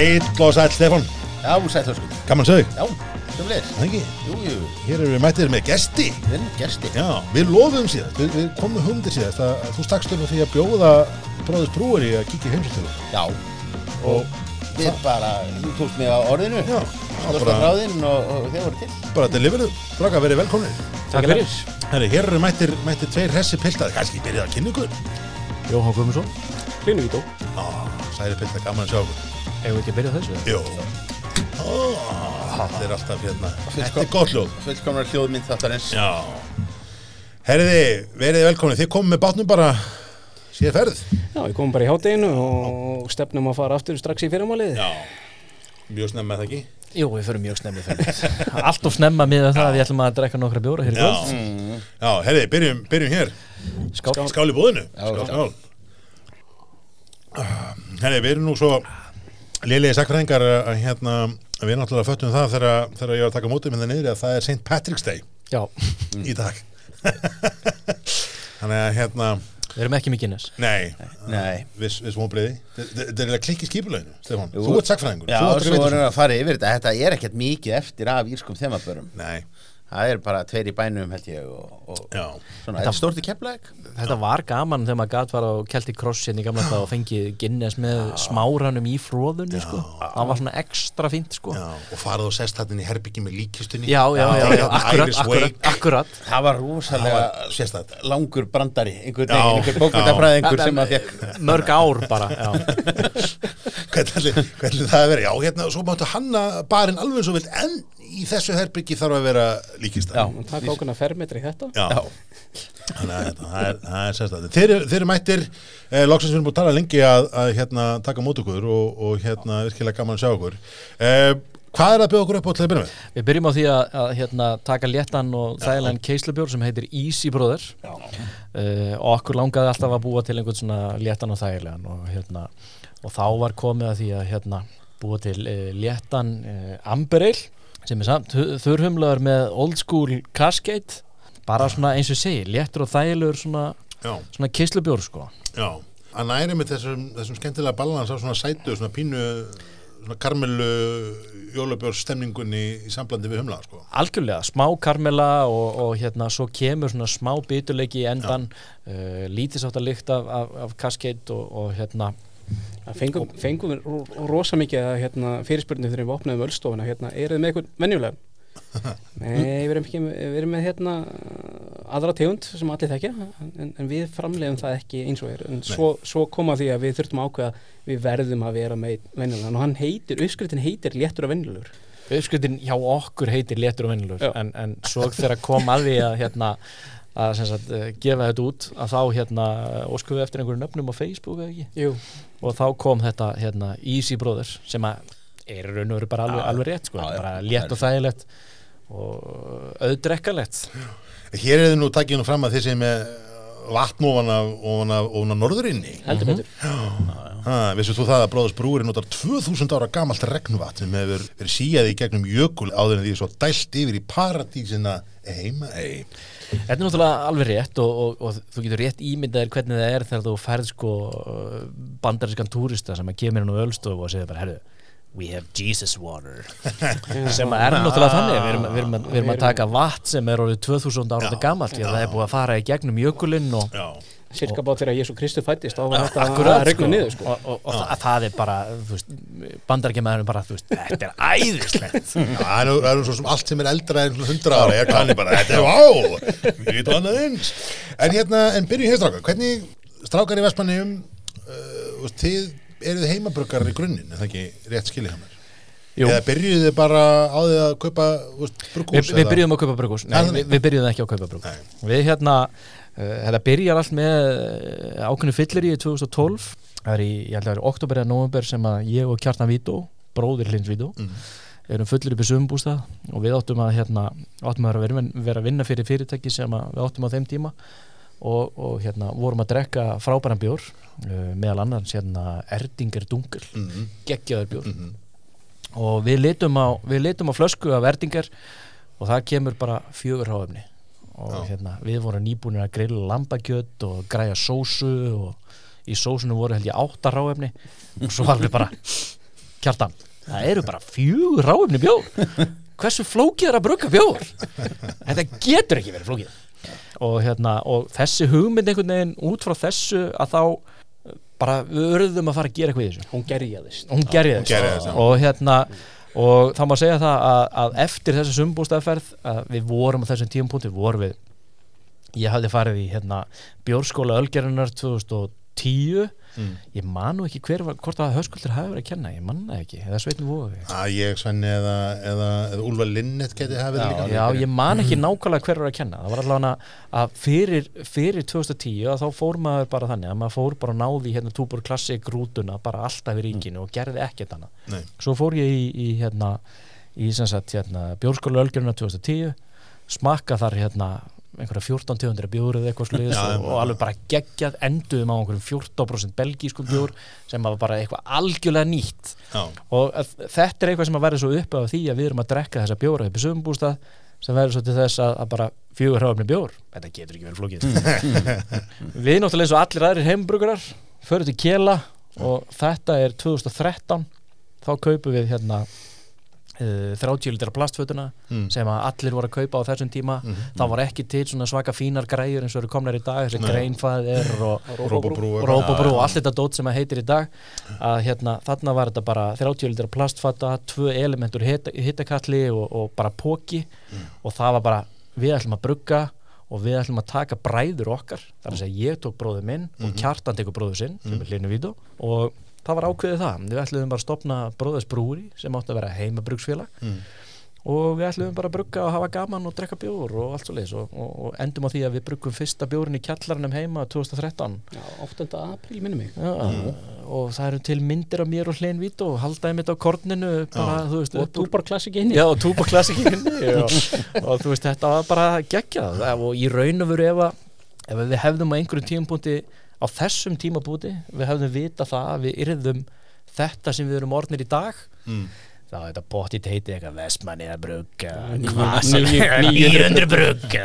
Heill og sæll Stefán, Já, sætla sko. gaman sög, Já, sem leir. það ekki? Jú, jú, Hér erum við mættir með gesti. vinn gersti. Já, við lofuðum síðast, við, við komum hundir síðast að að þú stakst upp á því að bjóða bróðis brúar í að kíkja heimsóttölu. Já, Og við bara, þú tókst mig á orðinu. já, Stóðst á bara, ráðinn og, og þeir voru til. bara deliveru, draka verið velkomnir. Takk fyrir Herri, hér eru mættir, mættir tveir hessi piltar, kannski byrjað að kynna ykkur. Jóhann Guðmundsson Hlynur Vító Á, særi piltar, gaman að sjá okkur. Ef við ekki á þessu Jó. Ó, þetta er alltaf hérna, þetta er gott ljóð. Fullkomnar hljóðmynd þáttarins. Já. Herriði, verið velkomni, þið komum með bátnum bara síðan ferð. Já, við komum bara í hátteginu og stefnum að fara aftur strax í fyrramálið. Já. Mjög snemma er það ekki? Jú, við förum mjög snemmi fyrir Allt of snemma miða það að við ætlum að drekka nokkra bjóra hér í Já. kvöld Mm. Já, herriði, byrjum, byrjum hér. Skál Skál í búðinu. Já, skál, já. skál. Herriði, við erum nú svo liðlega sakfræðingar að hérna, við náttúrulega föttum það þegar, þegar ég var að taka mótið með það niður að það er St. Patrick's Day Já, í dag. Þannig að hérna, við erum ekki mikið nes nei, Nei. við, við smóbriði. Þetta er klikki skipulöginu, Stefán. Þú ert sakfræðingur. Já, þú og ert svo vorum við að fara yfir þetta. Þetta er ekkert mikið eftir af írskum þemabörum. Nei, Það er bara tveir í bænum held ég og, og já. svona, þetta er stórt í keflæk. Þetta var gaman þegar maður gæt var á Celtic Cross hérna í gamla þetta og fengið Guinness með smáranum í fróðunni sko. Það var svona ekstra fínt sko. Já, og farið og sest hann í herbyggi með líkistunni. Já, já, já, já, akkurat, akkurat, akkurat Það var Það sérstætt. langur brandari, Já. veginn, einhver bókvitafræðingur sem að fekk. Mörg ár bara já. hvernig, það að vera já, hérna, svo máttu hanna barinn alveg svo vilt en í þessu herbyggi þarf að vera líkist Já. Og taka okkurna fermetri í þetta. já. Það er, það er sérstætt þeir, þeir eru mættir, eh, loksins við erum búin að tala lengi að, að hérna, taka mót okkur og, og hérna, virkilega gaman að sjá okkur eh, hvað er að bjóða okkur upp á til að byrja með? Við byrjum á því að, að hérna, taka léttan og þægilegan keislubjór sem heitir Easy Brother Já. uh, og okkur langaði alltaf að búa til einhvern svona léttan og þægilegan og, hérna, og þá var komið að því að hérna, búa til uh, léttan uh, Amber Ale sem er samt hu- þurrhumlaður með old school Cascade. Bara svona eins og segi, léttur og þægilegur svona, svona keislubjór sko. Já. Að næri með þessum, þessum skemmtilega balans á svona sætu, svona pínu svona karmelu jólabjór stemningunni í samblandi við humla sko. Algjörlega, smá karmela og, og hérna svo kemur svona smá bituleiki í endan uh, lítið sátt að lykt af, af, af Cascade og, og hérna fengum, fengum við ro- rosa mikið að hérna, fyrirspurningu þegar við opnaðum öllstofuna. Hérna, er þið með eitthvað venjulegan? Nei, við erum, ekki, við erum með hérna, aðra tegund sem allir þekkja en, en við framlegum það ekki eins og er en svo, svo koma því að við þurftum að ákveða við verðum að vera með venjulegan og hann heitir, uppskriftin heitir léttur og venjulegur uppskriftin hjá okkur heitir léttur og vennilegur Já. en, en svo þegar kom að því að hérna að sem sagt, eh, gefa þetta út að þá hérna óskum við eftir einhverju nöfnum á Facebook eða ekki? Jú, og þá kom þetta hérna Easy Brothers sem að er í raun og veru bara alveg, Já, alveg rétt sko, já, já. bara létt og þægilegt og auðdrekkalegt. Hér er þið nú takkið nú fram að þið sem er vatn ofan af, ofan af, ofan af norðurinni. Heldur betur. Ha, vissu þú það að Bróðars brúri notar 2000 ára gamalt regnvatn sem hefur verið síjað í gegnum jökul áður en því er svo dælt yfir í paradísina heima? Ei. Þetta er náttúrulega alveg rétt og, og, og þú getur rétt ímyndaðir hvernig það er þegar þú færð sko bandarískan túrista sem að kemur inn á ölstofu og segir bara, herru, we have Jesus water. Sem að er náttúrulega þannig. Við erum, við erum, að, við erum að taka vatn sem er orðið 2000 ára gamalt það er búið að fara í gegnum jökulinn og Já, Cirka bát þegar Jésu Kristu fættist þá var þetta að regna sko. niður sko. og, og, og það, það er bara bandaríkjamaðurinn bara, veist, þetta er æðislegt það er er svo sem allt sem er eldra en 100 ára, ég kanni bara, þetta er vá, við getum annað eins. En hérna, en byrjum hér strákar, hvernig strákar í Vestmanniðum, uh, þið eruð heimabruggar í grunninn, er það ekki rétt skilið hjá mér? Jú. Eða byrjuðu þið bara á því að kaupa brukkús? Vi, við byrjuðum að kaupa brukkús Nei, Er það við, við byrjuðum ekki að kaupa brukkús Við hérna, þetta byrjar allt með uh, ákveðnu fyllir í 2012 Það er í, ég held að það er oktober eða november sem að ég og Kjartan Vító bróðir Hlins Vító Mm. erum fullir upp í sögumbústað og við áttum að hérna, áttum að vera, vera að vinna fyrir fyrirtæki sem að við áttum á þeim tíma og, og hérna vorum að drekka frábæran bjór uh, meðal annars hérna Erdinger Dungel Mm, geggjaður bjór. Mm, og við litum á, við litum á flösku af Erdinger og það kemur bara fjögur háefni og hérna, við vorum nýbúinir að grilla lambakjöt og græja sósu og í sósunum voru held ég átta ráefni og svo var við bara kjartan það eru bara fjögur ráefni bjór. Hversu flókið er að brugga bjór? Þetta getur ekki verið flókið. Og, hérna, og þessi hugmynd einhvern veginn út frá þessu að þá bara við örðum að fara að gera eitthvað í þessu. Hún gerjaðist hún gerði hún já. og hérna og þá má segja það að, að eftir þessu sumbústæðferð að við vorum á þessum tíum punkti vorum við ég hafði farið í hérna bjórskóla Ölgerinnar 2010 Mm. ég man nú ekki hver var, hvort að höskuldur hafi verið að kenna, ég man það ekki eða Sveitn Vói að ég, Svenni eða, eða, eða Úlfa Linnet geti hafið líka. Já, ég man ekki nákvæmlega hver var að kenna. Það var allavega að fyrir, fyrir 2010 að þá fór maður bara þannig að maður fór bara að náði hérna túbur klassik rútuna bara alltaf í ríkinu og gerði ekkert annað. Nei. svo fór ég í, í hérna í sem sagt hérna bjórskóla Ölgerina 2010 smakka þar hérna einhverja 14 tegundir af bjór eða eitthvað sluðis Já, og, og alveg bara geggjað enduðum á einhverjum 14% belgísku bjór sem var bara eitthvað algjörlega nýtt. Já, og þetta er eitthvað sem að verða svo upp af því að við erum að drekka þessa bjóra upp í sögumbústað sem verður svo til þess að, að bara fjögur hráfni bjór, þetta getur ekki verið flókið. Við náttúrulega eins og allir aðrir heimbrugurar förum til Kjela og þetta er 2013 þá kaupum við hérna uh, 30 litra plastfötuna Mm. sem að allir voru að kaupa á þessum tíma. Þá var ekki til svona svaka fínar græjur eins og eru komnar í dag, þessi Nei. greinfæðir og Rópabrú og allt þetta dót sem að heitir í dag. Að hérna, þarna var þetta bara 30 litra plastfata, tvö elementur hittakalli og, og bara póki og það var bara, við ætlum að brugga og við ætlum að taka bræður okkar. Þar að segja ég tók bróður minn og kjartan tekur bróður sinn, sem er hlinu vídeo og það var ákveðið það, við ætlum bara að stopna bróðursbrúri sem átti að vera heimabrugsfélag. Mm. og við ætlum bara að brugga og hafa gaman og drekka bjór og allt svo leis og, og, og endum á því að við bruggum fyrsta bjórin í kjallarnum heima 2013 Já, 8. apríl minni mig. Já, og það eru til myndir af mér og hlein vít og haldaði mitt á korninu bara, þú veist, og upp úr- túbar klassik inni Já, og túpa klassikinni og, þú veist, þetta var bara geggjað. Og í raun og veru ef, að, ef við hefðum á einhverjum tímapunkti á þessum tímapunkti, við hefðum vita það að við yrðum þetta sem við erum orðnir í dag. Mm. þá er þetta bóttið heiti eitthvað Vestmanni eða brugga Níu- hvað sem- níu- 900 brugga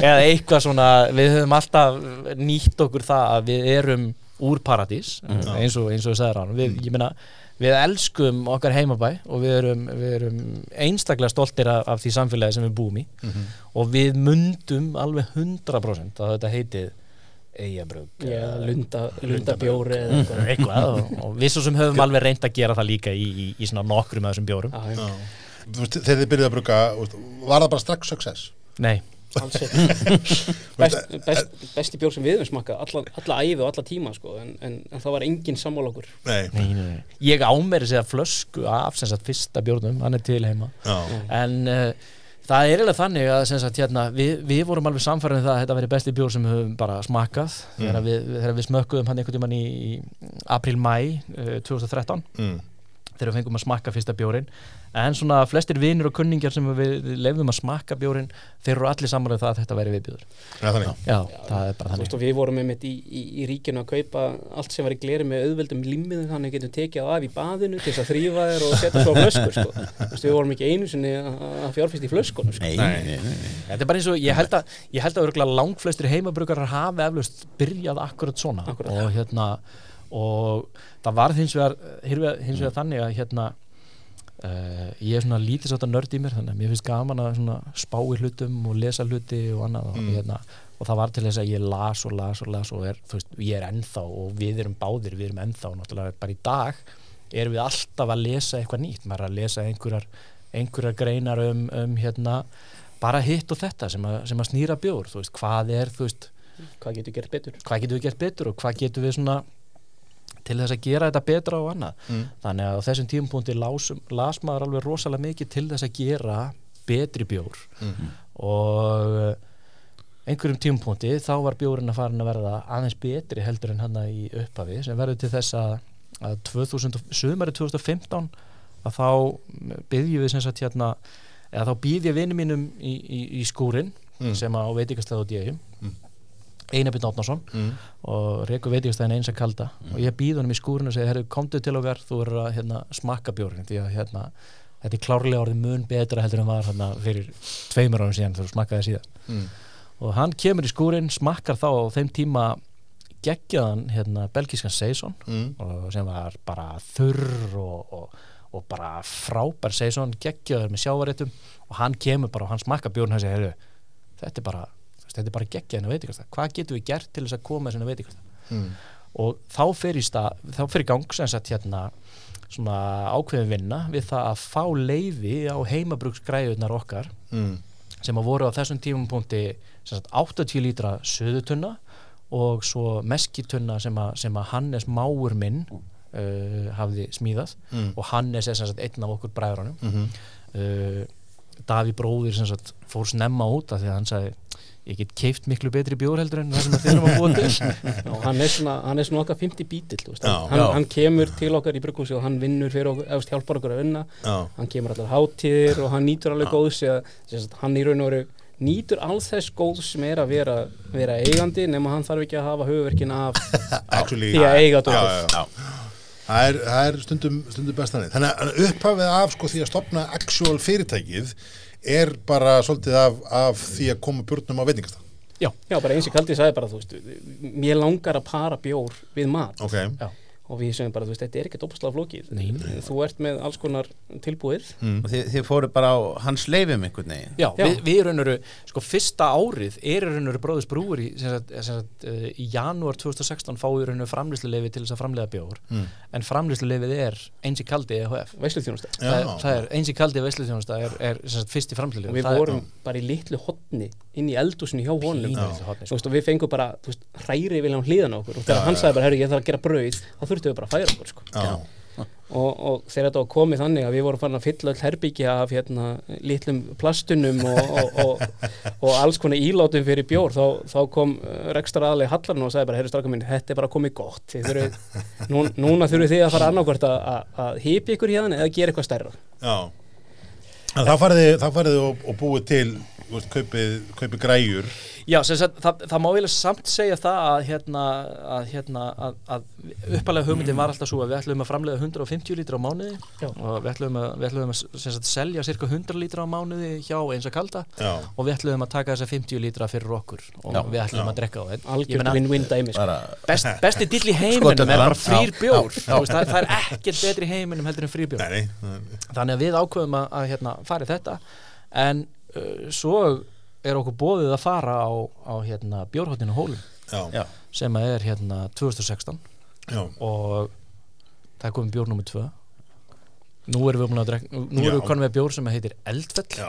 eða eitthvað svona, við höfum alltaf nýtt okkur það að við erum úr paradís eins og, eins og við sagði ráðum við, ég meina, við elskum okkar heimabæ og við erum, við erum einstaklega stoltir af, af því samfélagi sem við búum í. Og við mundum alveg 100% að þetta heitið Eyjabrugg Já, lunda, lunda bjóri eða eitthvað. Eitthvað og, og við svo sem höfum alveg reynd að gera það líka í, í, í svona nokkrum af þessum bjórum. Já. Þú veist, Þegar þið byrjuðu að veist, var það bara strax success? Nei, alls ekki. Best, best, Besti bjór sem við höfum smakkað alla, alla æfi og alla tíma sko, en, en, en það var engin sammála okkur. Nei, nei, nei, nei. Ég ámeri segja flösku af sem sagt fyrsta bjórnum, hann er til heima. Já, en uh, það er eiginlega þannig að sagt, hérna, við, við vorum alveg samfærið það að þetta veri besti bjór sem við höfum bara smakkað. Þegar, við, þegar við smökkuðum hann einhvern tímann í, í april-mæ uh, 2013 mm. Þegar við fengum að smakka fyrsta bjórin en svona flestir vinir og kunningjar sem við leifðum að smakka bjórin þeir eru allir samanlega það að þetta væri viðbjóður Já, þannig. já, það er bara þannig veist, við vorum einmitt í, í, í ríkinu að kaupa allt sem var í gleri með auðveldum limmiðum þannig að getum tekið af í baðinu til þess að þrýfa þér og setja svo á flöskur sko. Veist, við vorum ekki einu sinni að að fjárfyrst í flöskunum sko. Nei, nei, nei, nei. þetta er bara eins og ég held að ég held að langflestir heimabrukarar hafi eflaust byrjað akkurat svona Akkúrat. og hérna og það var hins vegar, hins vegar þannig að hérna Uh, ég er svona lítið sátt að nörd í mér þannig að mér finnst gaman að spá í hlutum og lesa hluti og annað og, hérna, og það var til þess að ég las og las og las og er, veist, ég er ennþá og við erum báðir, við erum ennþá náttúrulega bara í dag erum við alltaf að lesa eitthvað nýtt, maður er að lesa einhverjar einhverjar greinar um, um hérna, bara hitt og þetta sem að, sem að snýra bjór, þú veist, hvað er þú veist, Hvað getur gert betur? hvað getum við gert betur og hvað getum við svona til þess að gera þetta betra og annað Mm. þannig að á þessum tímapunkti las, las maður alveg rosalega mikið til þess að gera betri bjór Mhm. og eh, einhverjum tímapunkti þá var bjórinn að farin að verða aðeins betri heldur en hann í upphafi sem verður til þess að, að 2000, sömari 2015 að þá byggjum við sem sagt hérna eða þá býð ég vinum mínum í, í, í skúrin Mm. sem á veitingastæð á djögum mm. Einabinn Átnarsson Mm. og rekur veitingastæðin eins að kalda og ég býð honum í skúrinu og segi, herru, komdu til okkar þú verður að hérna, smakka bjórin því að hérna, þetta er klárlega orðið mun betra heldur en var hérna, fyrir tveimur árum síðan þú smakkaði síðan Mm. og hann kemur í skúrin, smakkar þá á þeim tíma geggjaðan hérna, belgískan Seison Mm. og sem var bara þurr og, og, og bara frábær seison, geggjöður með sjávaréttum og hann kemur bara og hann smakka bjórn og hann segir, heyrðu, þetta er bara þetta er bara geggja hennar veitingasta hvað getum við gert til þess að koma þessi veitingasta Mm. og þá í stað þá í gang sem sagt hérna svona ákveðin vinna við það að fá leiði á heimabruksgræðunar okkar Mm. sem að voru á þessum sem sagt 80 lítra söðutunna og svo meskitunna sem að, sem að Hannes máur minn uh, hafði smíðað Mm. og Hannes er sagt einn af okkur bræðrunum Mhm. uh, Daví bróðir sagt fór snemma út af því að hann sagði ég get keift miklu betri bjór heldur en það sem að þeir eru að búa til og hann er svona, hann er svona okkar 50 bítill þú veist, Já. hann, hann kemur til okkar í brugghúsi og hann vinnur fyrir okkur, eða hjálpar okkur að vinna hann kemur allar hátíðir og hann nýtur alveg góðs eða, hann í raun og veru nýtur alls þess góðs sem er að vera, vera eigandi nema hann þarf ekki að hafa hugverkin af Actually, því að eiga. Það er, það er stundum, stundum bestanir. Þannig að upphafið af sko, því að stopna actual fyrirtækið er bara svolítið af, af því að koma burnum á veitingastað. Já, Já, bara eins og Kaldi sagði bara, þú veist, mér langar að para bjór við mat Ok. já, og við segjum bara, þú veist, þetta er ekkert opaslega flókið. Nei, nei. Þú ert með alls konar tilbúið. Mm. og þið, þið fóru bara á hans leifum einhvern veginn Já, Já. við, við raunuru, sko fyrsta árið er raunuru bróðus brúur í, uh, í janúar 2016 fáið raunuru framlýsluleifi til þess að framlega bjór Mm. en framlýsluleifið er eins í kaldi EHF það, er- það er eins í kaldi veisluþjónusta er, er sem sagt, fyrst í Og framlýsluleifi við vorum bara í litlu hotni inn í eldúsinu hjá honum. Veist, og við fengum bara, hræri vilja á hliðan okkur og þegar Já, hann sagði bara, herru, ég þarf að gera brauð þá þurftum við bara að færa okkur, sko. Og, og þegar þetta var komið þannig að við vorum farin að fylla öll herbyggja af hérna, litlum plastunum og, og, og, og alls konar ílátum fyrir bjór þá, þá kom uh, rekstar aðlega hallarinn og sagði bara, herru straka minn, þetta er bara komið gott Þið þurfið, nú, núna þurfið þið að fara annarkvært að, hipi ykkur hérna eða gera eitthvað stærra Já. En þá farið þið, og, og búið til, veist, kaupið, kaupið græjur. Já, sem sagt, það, það má vilja samt segja það að, hérna, að, hérna, að, að uppalega hugmyndin var alltaf svo að við ætlum að framlega 150 lítra á mánuði Já. og við ætlum að, við ætlum að sem sagt, selja cirka 100 lítra á mánuði hjá eins að kalda Já. og við ætlum að taka þessa 50 lítra fyrir okkur og Já. við ætlum Já. að drekka á þetta sko. bara, best, besti dill í heiminum er bara frýr bjór það, það er ekkert betri heiminum heldur en frýr bjór þannig að við ákveðum að, að hérna, fara þetta en svo er okkur bóðið að fara á, á hérna, bjórhóttinu hólum Já. já, sem að er hérna 2016 Já. og það er komið bjór nummer 2 nú erum við búin að drekka nú erum við konum með bjór sem heitir Eldfell. Já.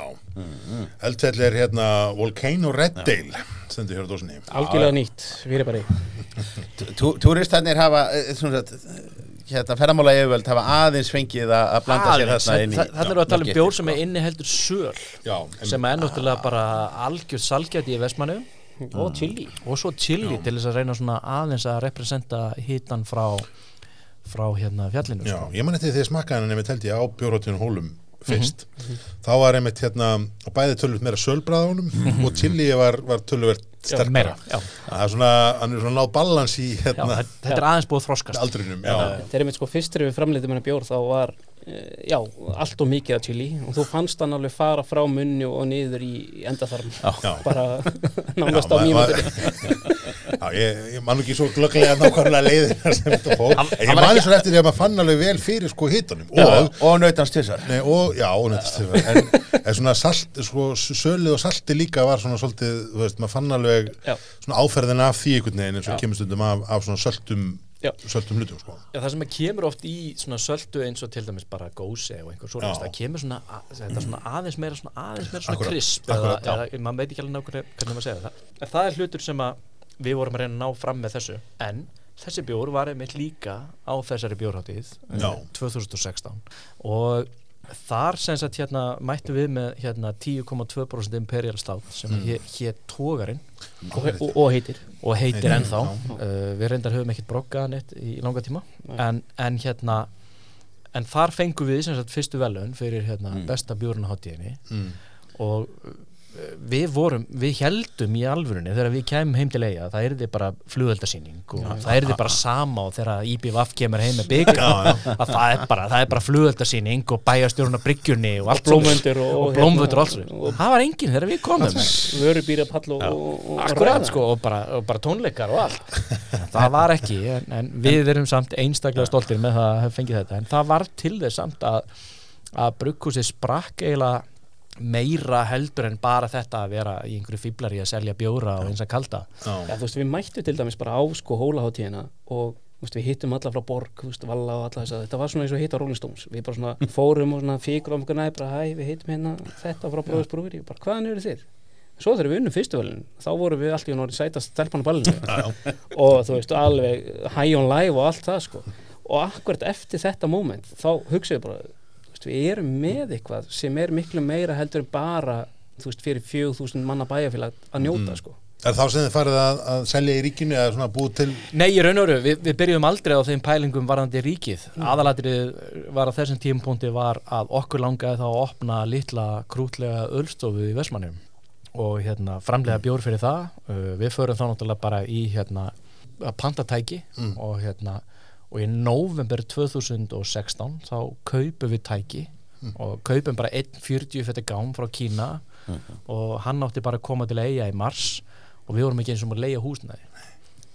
Eldfell er hérna Volcano Red Dale, stendur hér á dósinni. algjörlega nýtt, við erum bara í Tú- túristarnir hafa eh, hérna, ferðamála yfirvöld hafa aðeins fengið að að blanda sér þarna inn í við að tala um marketing, bjór sem sko. er inni heldur söl Já. en- sem er náttúrulega bara algjörð salgjæti í Vestmannu og chili og svo chili Já. til þess að reyna svona aðeins að representa hitan frá frá hérna fjallinu Já, sko. ég man eftir því að smakka hann einmitt held ég á bjórhóttinu hólum fyrst. Þá var einmitt hérna og bæði tölvöld meira sölbræðunum og chili var, var tölvöld Já, sterkara meira, já, það er svona, hann er svona náð balans í já, hérna þetta- þetta er aðeins búið að þroskast. aldrinum, já, þegar við sko fyrst þegar við framleitum hennar bjór þá var já, allt og mikið af chili. Og þú fannst hann alveg fara frá munni og niður í endaþarm. Já. bara nánast á mínútur Já, ég, ég man ekki svo glögglega nákvæmlega leiðina sem þetta fór. En ég man svo eftir því að maður fann alveg vel fyrir sko hitunum. Já, og, og nautans tvisar nei, og, já, og neittist, en, en svona salt, sko, sölið og salti líka var svona svolítið, þú veist, maður fann alveg Já. svona áferðin af því einhvern veginn eins og kemur stundum af, af svona söltum Já. söltum hlutum, sko Já, það sem kemur oft í svona söldu eins og til dæmis bara gósi og einhver svo Já. það kemur svona, þetta svona aðeins meira svona aðeins meira svona Akkúrat, krisp akkúrat, eða, eða maður veit ekki alveg nákvæmlega hvernig maður segja það en það er hlutur sem við vorum að reyna að ná fram með þessu en þessi bjór var einmitt líka á þessari bjórháttíð eh, Já. 2016 og þar sem sagt hérna mættum við með hérna 10,2% imperial stout sem mm. hér, hér tógarinn og, og, og heitir. Og heitir ennþá. uh, við reyndar höfum ekkert brokkað neitt í langa tíma. En, en hérna en þar fengum við sem sagt fyrstu velun fyrir hérna, Mm. besta bjórn á hátíðinni mm. og við vorum, við heldum í alvörunni þegar við kemum heim til eiga það er þið bara flugöldasýning og það er þið bara sama og þegar IBVF kemur heim með bygg að það er bara, bara flugöldasýning og bæjastjórna bryggjunni og allt blómvöndur og, og og blómvöndur og hérna, allt það var enginn þegar við komum. Vörubýra pall og, og, og Akkurat sko og bara, og bara tónleikar og allt. Það var ekki en, en við erum samt einstaklega stoltir með það að fengið þetta. En það var til þess samt að að brugghúsi sprakk eiginlega meira heldur en bara þetta að vera í einhverju fíblari að selja bjóra og eins að kalda. Já, þú veist, við mættum til dæmis bara á sko hólaháttíðina og veist, við hittum alla frá Borg, veist, Valla og alla þess að þetta var svona eins og að hitta Rolling Stones. Við bara svona fórum og svona fíkur á mjög næ bara hæ, við hittum hérna þetta frá Bróðis Brúveri bara hvaðan eru þið? Svo þegar við unnum festivalin, þá vorum við alltaf í náttúrulega sætast stelpan á ballinu. Og þú veist, alveg high on live og allt það sko. Og akkurat eftir þetta moment, þá hugsaðu bara þú veist, við erum með eitthvað sem er miklu meira heldur en bara þú veist, fyrir 4000 manna bæjarfélag að njóta sko. Er þá sem þið farið að, að selja í ríkinu eða svona búið til Nei, í raun og veru, við, við byrjuðum aldrei á þeim pælingum varðandi ríkið. Aðalatrið var að þessum tímapunkti var að okkur langaði þá að opna litla krútlega ölstofu í Vestmannum og hérna framlega bjór fyrir það. Uh, við förum þá náttúrulega bara í hérna pantatæki og hérna og í november 2016 þá kaupum við tæki. Og kaupum bara 1,40 fyrir gám frá Kína. Og hann átti bara að koma til eiga í mars. Og við vorum ekki eins og að leia húsnaði þú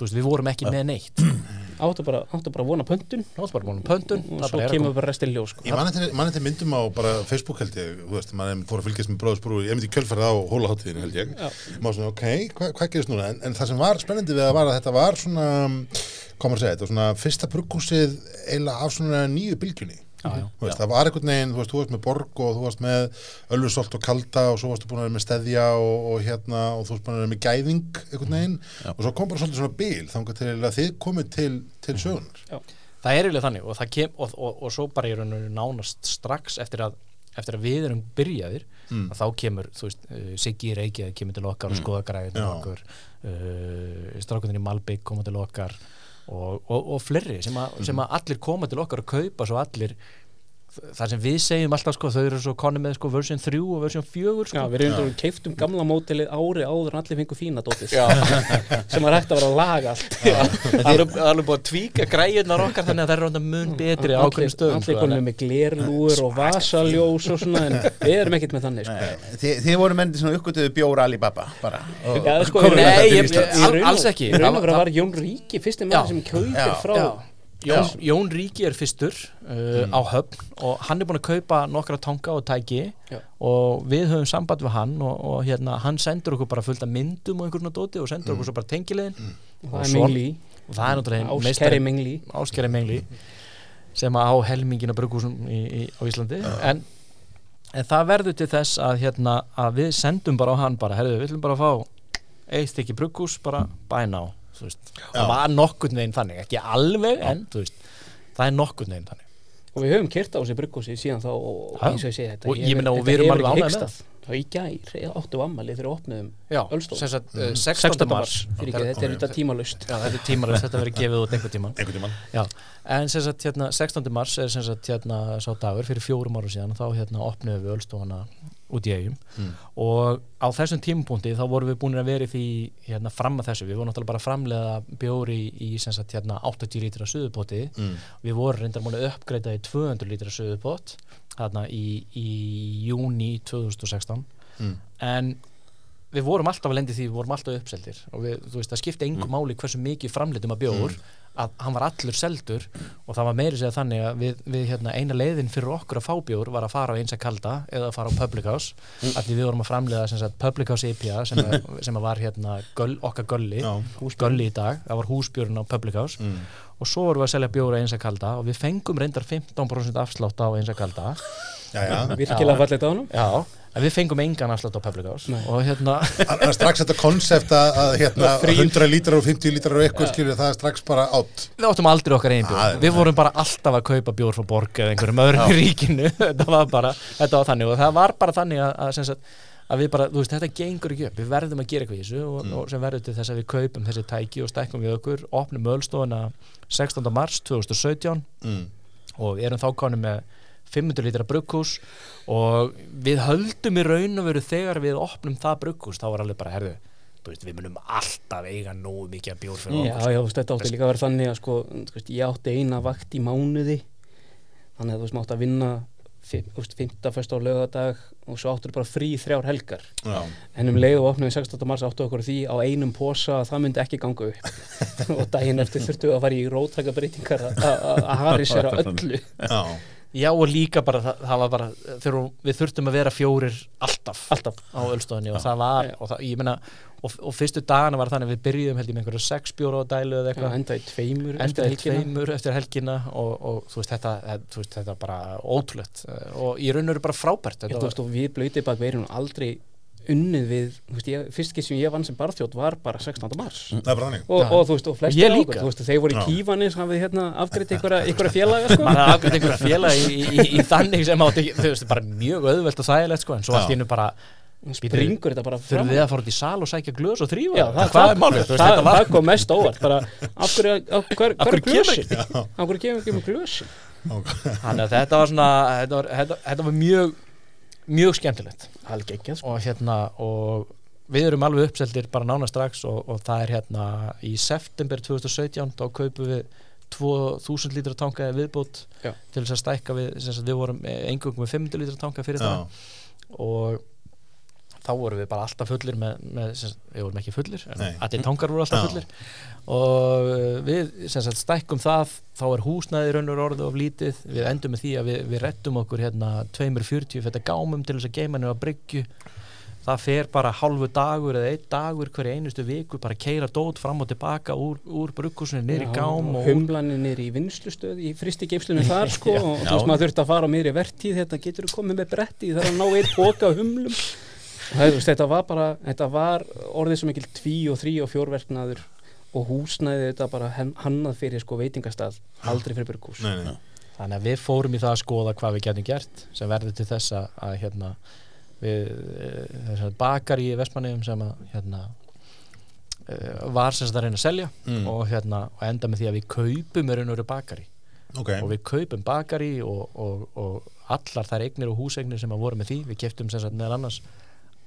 veist, við vorum ekki með neitt. Áttu bara, áttu bara að vona pöntun. Varst bara um pöntun. Og það svo að kemur bara restin ljós sko. Ég man eftir, man eftir myndum á bara Facebook held ég, þú veist, maður fór að fylgjast með bróðsbrú, ég myndi kjölfærið á hólaháttíðinu held ég, maður svona, ok, hva, hvað gerist núna, en, en það sem var spennandi við það var að þetta var svona, hvað maður segja, þetta var svona fyrsta brugghúsið eiginlega af svona nýju bylgjunni, Já, já, þú veist, það var einhvern veginn, þú veist, þú varst með borg og þú varst með ölfusolt og kalda og svo varstu búin að vera með steðja og, og hérna og þú varst búin að vera með gæðing einhvern veginn. Og svo kom bara svolítið svona bíl þangað til að þið komið til, til sögunar. það er eiginlega þannig og, það kem, og, og, og svo bara í raun og nánast strax eftir að, eftir að við erum byrjaðir Mm. að þá kemur, þú veist, uh, Siggi í Reykjavík kemur til okkar og skoða græðin Já. okkur uh, strákundin í Malbygg koma til okkar og, og, og fleiri sem, a, sem að allir koma til okkar og kaupa svo allir það sem við segjum alltaf sko, þau eru svo konni með sko version 3 og version 4 Já, sko. við erum keiftum gamla mótilið ári áður en allir fengu fína dótið sem var hægt að vera að laga allt það er alveg búið að tvíka græðunar okkar þannig að það er rönda mun betri á ákveðin stöðum allir sko, konum með glerlúur og vasaljós og svona en við erum ekkert með þannig sko. Þi, Þið voru menn svona uppgötuðu bjóra Alibaba bara og, Já, sko, Nei, alls ekki. í raun Það og veru var- var Jón Ríki fyrsti Já. maður sem kaupir Já. frá Já. Jón, Jón Ríki er fyrstur uh, á höfn og hann er búin að kaupa nokkra tanga og tæki Já. og við höfum samband við hann og, og hérna, hann sendur okkur bara fullt af myndum og einhvern dóti og sendur okkur svo bara tengilegin og það Og er Mingli og það er náttúrulega Áskeri meistari- Mingli Áskeri Mengli sem að á helmingin á bruggúsum í, í, á Íslandi. En, en það verður til þess að, hérna, að við sendum bara á hann bara, herðu, við viljum bara fá eitt stykki bruggús bara bæna á. Það var nokkurn veginn þannig ekki alveg, en þú veist það er nokkurn veginn þannig og við höfum kert á þessi brugghúsi síðan þá og, Já. eins og ég segi þetta Og ég meina, og við erum alveg ánægð með þá í gær ég áttu ammali þegar við Já, sagt, uh, 16. 16. mars mars fyrir ekki, þetta er þetta tímalust Já, þetta er verður gefið út einhvern tíman. Já, en sem sagt, hérna, 16. mars er sem sagt, hérna, sá dagur fyrir fjórum ára síðan þá hérna opnuðum við ölstofana út í eigum og á þessum tímapunkti þá vorum við búin að vera því hérna, fram að þessu, við vorum náttúrulega bara framlega bjóri í, sagt, hérna, 80 lítra suðupoti, Mm. við vorum reyndar múin að uppgreita í 200 lítra suðupot þarna í, í júni 2016 Mm. en við vorum alltaf að lendi því við vorum alltaf uppseldir. Og við, þú veist, það skipti engu máli hversu mikið framleitum að bjór að hann var allur seldur og það var meiri segja þannig að við, við hérna, eina leiðin fyrir okkur að fá bjór var að fara á eins að kalda eða að fara á Public House mm. að því við vorum að framleiða sem sagt, Public House IPA sem, að, sem að var hérna göll, okkar gölli Já. gölli í dag, það var húsbjörn á Public House Mm. og svo vorum við að selja bjóra eins að kalda og við fengum reyndar 15% afslátt á eins að kalda Já, já. virkilega fallegt á hann já, en við fengum engan afslátt á Public House. Nei. og hérna Það er strax þetta konsept að, að hérna, 100 lítrar og 50 lítrar og eitthvað skilur það er strax bara átt við áttum aldrei okkar einn Ah, bjór við vorum bara alltaf að kaupa bjór frá borg eða einhverjum öðrum í ríkinu. Þetta var bara, þetta var þannig. Og það var bara þannig að, að, sem sagt, að við bara, þú veist, þetta gengur ekki upp. Við verðum að gera eitthvað í þessu og, Mm. og sem verður til þess að við kaupum þessi tæki og stækkum við okkur, opnum ölstofuna 16. mars 2017 mm. og erum þá konum með 500 lítra brugghús og við höldum í raun og veru þegar við opnum það brugghús þá var alveg bara, herðu, þú veist, við munum alltaf eiga nógu mikið að bjór fyrir Já, okkur já, þú veist, þetta átti líka að vera þannig að sko, þú veist, ég átti eina vakt í mánuði þannig að þú veist, maður átti að vinna fi- þú veist, fymta, fyrsta og lögadag og svo áttur bara frí þrjár helgar Já. en um leið og opnaði 16. mars áttu okkur á því á einum posa að það myndi ekki ganga upp og daginn eftir þurftu að fara í rótræka breytingar að- að að harisera öllu Já. Já og líka bara, það, það var bara þegar við þurftum að vera fjórir alltaf, alltaf. á Ölstofinni og það var og, það, ég meina, og, og fyrstu dagana var þannig að við byrjuðum held ég með einhverju sex bjóra á dælu eða eitthvað. Enda í tveimur eftir endaði í helgina. tveimur eftir helgina og, og þú veist þetta, þú veist, þetta bara ótrúlegt. Og í raun og veru bara frábært þetta þú veist, og við blöytið bak verðum aldrei unnið við, þú veist, ég, fyrst ekki sem ég vann sem barþjótt var bara 16. mars Það er bara þannig. og, Já. og þú veist, og flesti Ég á líka. okkur, þú veist, þeir voru í Já. kífani sem við hérna afgreitt einhverja, félaga sko. maður hafði afgriðt einhverja félag í, í, í, í þannig sem átti, þú veist, bara mjög auðvelt og þægilegt sko, en svo allt í hennu bara springur þetta bara þurfum við að fara út í sal og sækja glös og þrýfa Já, það, hvað það, er málið, þú veist, það, þetta var það kom mest óvart bara, af hverju, af hver, Af hver hverju kemur glösin af hverju kemur ekki með glösin þannig að þetta var svona þetta var, þetta, þetta var mjög mjög skemmtilegt ekki sko. og hérna og við erum alveg uppseldir bara nána strax og, og það er hérna í september 2017 þá kaupum við 2000 lítra tanka viðbútt til þess að stækka við, við vorum engungum með 500 lítra tanka fyrir Já. það og þá vorum við bara alltaf fullir með, með sem við vorum ekki fullir, allir tankar voru alltaf Já. fullir. Og við sem sagt, stækkum það þá er húsnæði raunur orðið of lítið. Við endum með því að við, við rettum okkur hérna 240 þetta gámum til þess að geima nefn að bryggju. Það fer bara hálfu dagur eða einn dagur hverju einustu viku bara keira dót fram og tilbaka úr, úr niður í gám og humlanir niður í vinslustöð í fristi geimslunum þar sko og þú veist maður þurfti að fara á miðri vertíð þetta getur þú komið með bretti þar að ná eitt boka humlum það, þetta var bara þetta var orðið sem ekki tví og þrý og fjórverknaður og húsnæði þetta bara hannað fyrir sko veitingastað aldrei fyrir nei. þannig að við fórum í það að skoða hvað við getum gert sem verður til þess að, að hérna, við þess að bakar í Vestmanniðum sem að hérna, uh, var sem sagt að reyna að selja Mm. og, hérna, og enda með því að við kaupum í raun og veru bakari Ok. og við kaupum bakari og, og, og allar þær eignir og húseignir sem að voru með því við keftum sem sagt meðal annars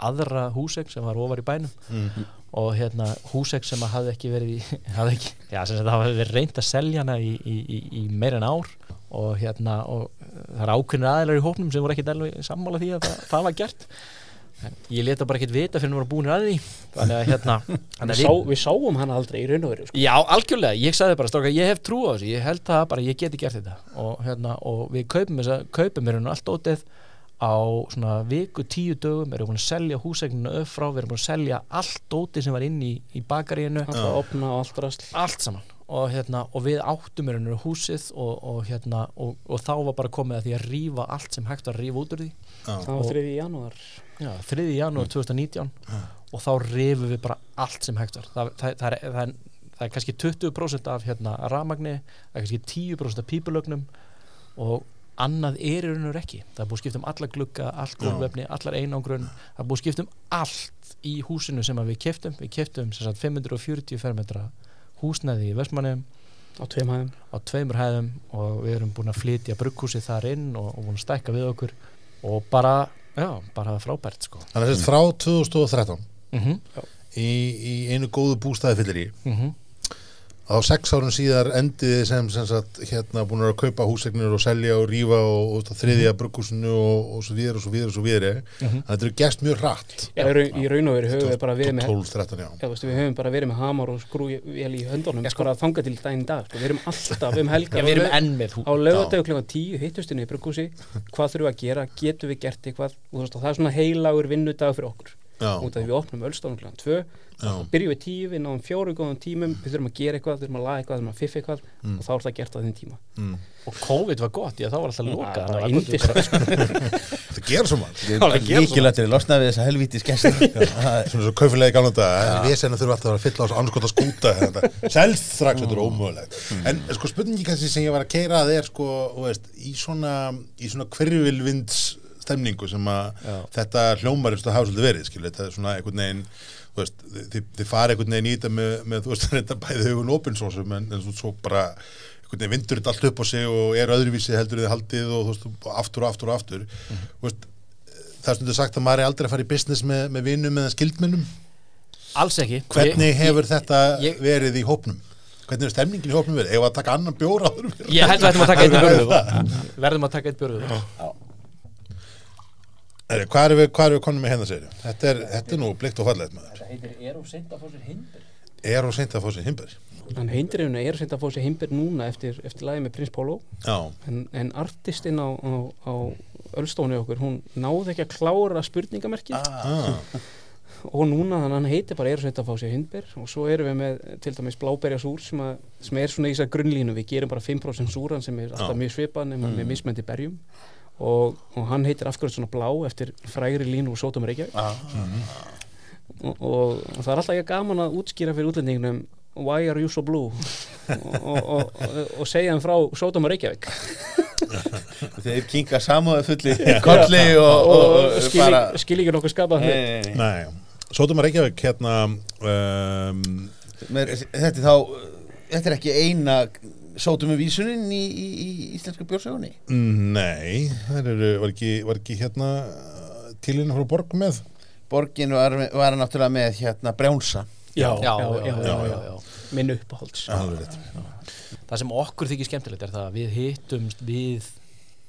aðra húseign sem var ofar í bænum. Mm. og hérna húseign sem að hafði ekki verið í, hafði ekki, já það hafði verið reynd að selja hana í, í, í, í meira en ár. Og hérna og það er ákveðnir aðeinar í hópnum sem voru ekkit alveg sammála því að það, það var gert. En ég leta bara ekkit vita fyrir að voru búinir að því. Þannig að hérna við, sá, við sáum hann aldrei í raun og veru sko. Já, algjörlega, ég sagði bara stróka, ég hef trú á þessu, ég held það bara, ég geti gert þetta. Og, hérna, og við kaupum þess að kaupum mér allt ótið á svona viku tíu dögum erum búin að selja húsegninu upp frá, við erum búin að selja allt ótið sem var inn í, í bakaríinu. Allt allt saman. Og, hérna, og við áttum mér húsið og, og, hérna, og, og þá var bara komið að því að rífa allt sem hægt var að rífa út úr því. Já. það var 3. janúar. Já, 3. janúar 2019 og þá rifum við bara allt sem hægt var. Það, það, það, er, það, er, það er kannski 20% af hérna, ramagni það er kannski 10% af pípulögnum og annað er veru ekki. Það er búið að skipta um alla glugga, allt gólvefni allar einangrun, það er búið að skipta um allt í húsinu sem við keftum við keftum sem sagt 540 fermetra húsnæði í Vestmannum á tveim hæðum. Á tveimur hæðum og við erum búin að flytja brugghúsið þar inn og, og búin að stækka við okkur. Og bara, já, bara frábært sko. Þannig að þess frá 2013 mm í, í einu góðu bústæði fyllir í -hmm. Á sex árum síðar endiði sem, sem sagt, hérna búin að kaupa húsegnir og selja og rífa og, og þriðja brugghúsinu og, og svo víðar og svo víðar og svo víðar þannig að þetta er gerst mjög hratt. Já, í raun- í raun og veru höfum við bara verið með 12-13 já. Já, þú veist, við höfum bara verið með hamar og skrúvél í höndunum sko, bara þangað til daginn í dag sko. við erum alltaf um helgar Já, við erum Og enn með hú á lögadegu klukkan 10 hittustinni í bruggúsi hvað þurfum við að gera, getum við gert eitthvað? Og og það er svona heilagur vinnudag fyrir okkur. Já. út af því við opnum ölstofnum klukkan 2 Já. þá byrjum við 10, við náðum fjóru góðum tímum við þurfum að gera eitthvað, við þurfum að laga eitthvað, við þurfum að fiffa eitthvað Mm. og þá er það gert á þinn tíma. Mm. og COVID var gott, já þá var alltaf loka það var indislegt það gera svo mann Líkilegt er að losna við þessa helvíti skessi svona svo kaufilegi gamla þetta við senna þurfum alltaf að fylla á þessu anskota skúta strax, þetta. Er ómögulegt. En sko spurningi kannski sem ég var að keira að er sko, þú veist, í svona í svona hverjuvilvinds stemningu sem að þetta hljómar eins og það hafa svolítið verið, skilur, þetta er svona einhvern veginn þið, þið fara einhvern veginn í þetta með, með þú veist, þetta bæði hugun opinsósum en, en svo, svo bara einhvern veginn vindur þetta allt upp á sig og er öðruvísi heldur þið haldið og þú veist, aftur og aftur og aftur. Þú veist, það er stundu sagt að maður er aldrei að fara í business með, með vinum eða skildmennum alls ekki. Hvernig Ég- hefur þetta ég- verið í hópnum? Hvernig er stemningin í hópnum verið? Ef að taka annan bjór áður? En- Ég held að við ættum að taka eitt björðu Verðum að taka eitt björðu Herri, hvað erum við, erum við konum með hérna segir þetta er, þetta er nú blikt og fallegt maður. Það heitir er og seint að fá sér hindur er og seint að fá sér himbur Hann heindrifinu er sem þetta að fá sér himbir núna eftir, eftir lagi með Prins Pólo já, en, en artistinn á, á, á Ölstóni okkur, hún náði ekki að klára spurningamerkið. Ah, og núna þannig að hann heitir bara er sem þetta að fá sér hindber. Og svo erum við með til dæmis bláberja súr sem, að, sem er svona í þessar grunnlínu. Við gerum bara 5% súran sem er alltaf Já. mjög svipan nema með mismöndi berjum og, og hann heitir afhverjum svona blá eftir frægri línu og sótum Reykjavík. Ah. og, og, og það er alltaf ekki gaman að útskýra fyrir útlendingnum why are you so blue? Og, og, og, og segja hann frá sótum Reykjavík. Þeir kinga samúðu fulli kolli og, og, og og skil, bara skil ekki nokkuð skapað Nei, Sótum Reykjavík hérna um, Men Þetta er þá Þetta er ekki eina sótum við vísunin í, í, í íslensku bjórsögunni nei það eru, var ekki, var ekki hérna tilina frá borg með? Borgin var, var náttúrulega með hérna Brjánsa já, Já, já, já, já, já, já. minn uppáhalds. Það sem okkur þykir skemmtilegt er það að við hittumst við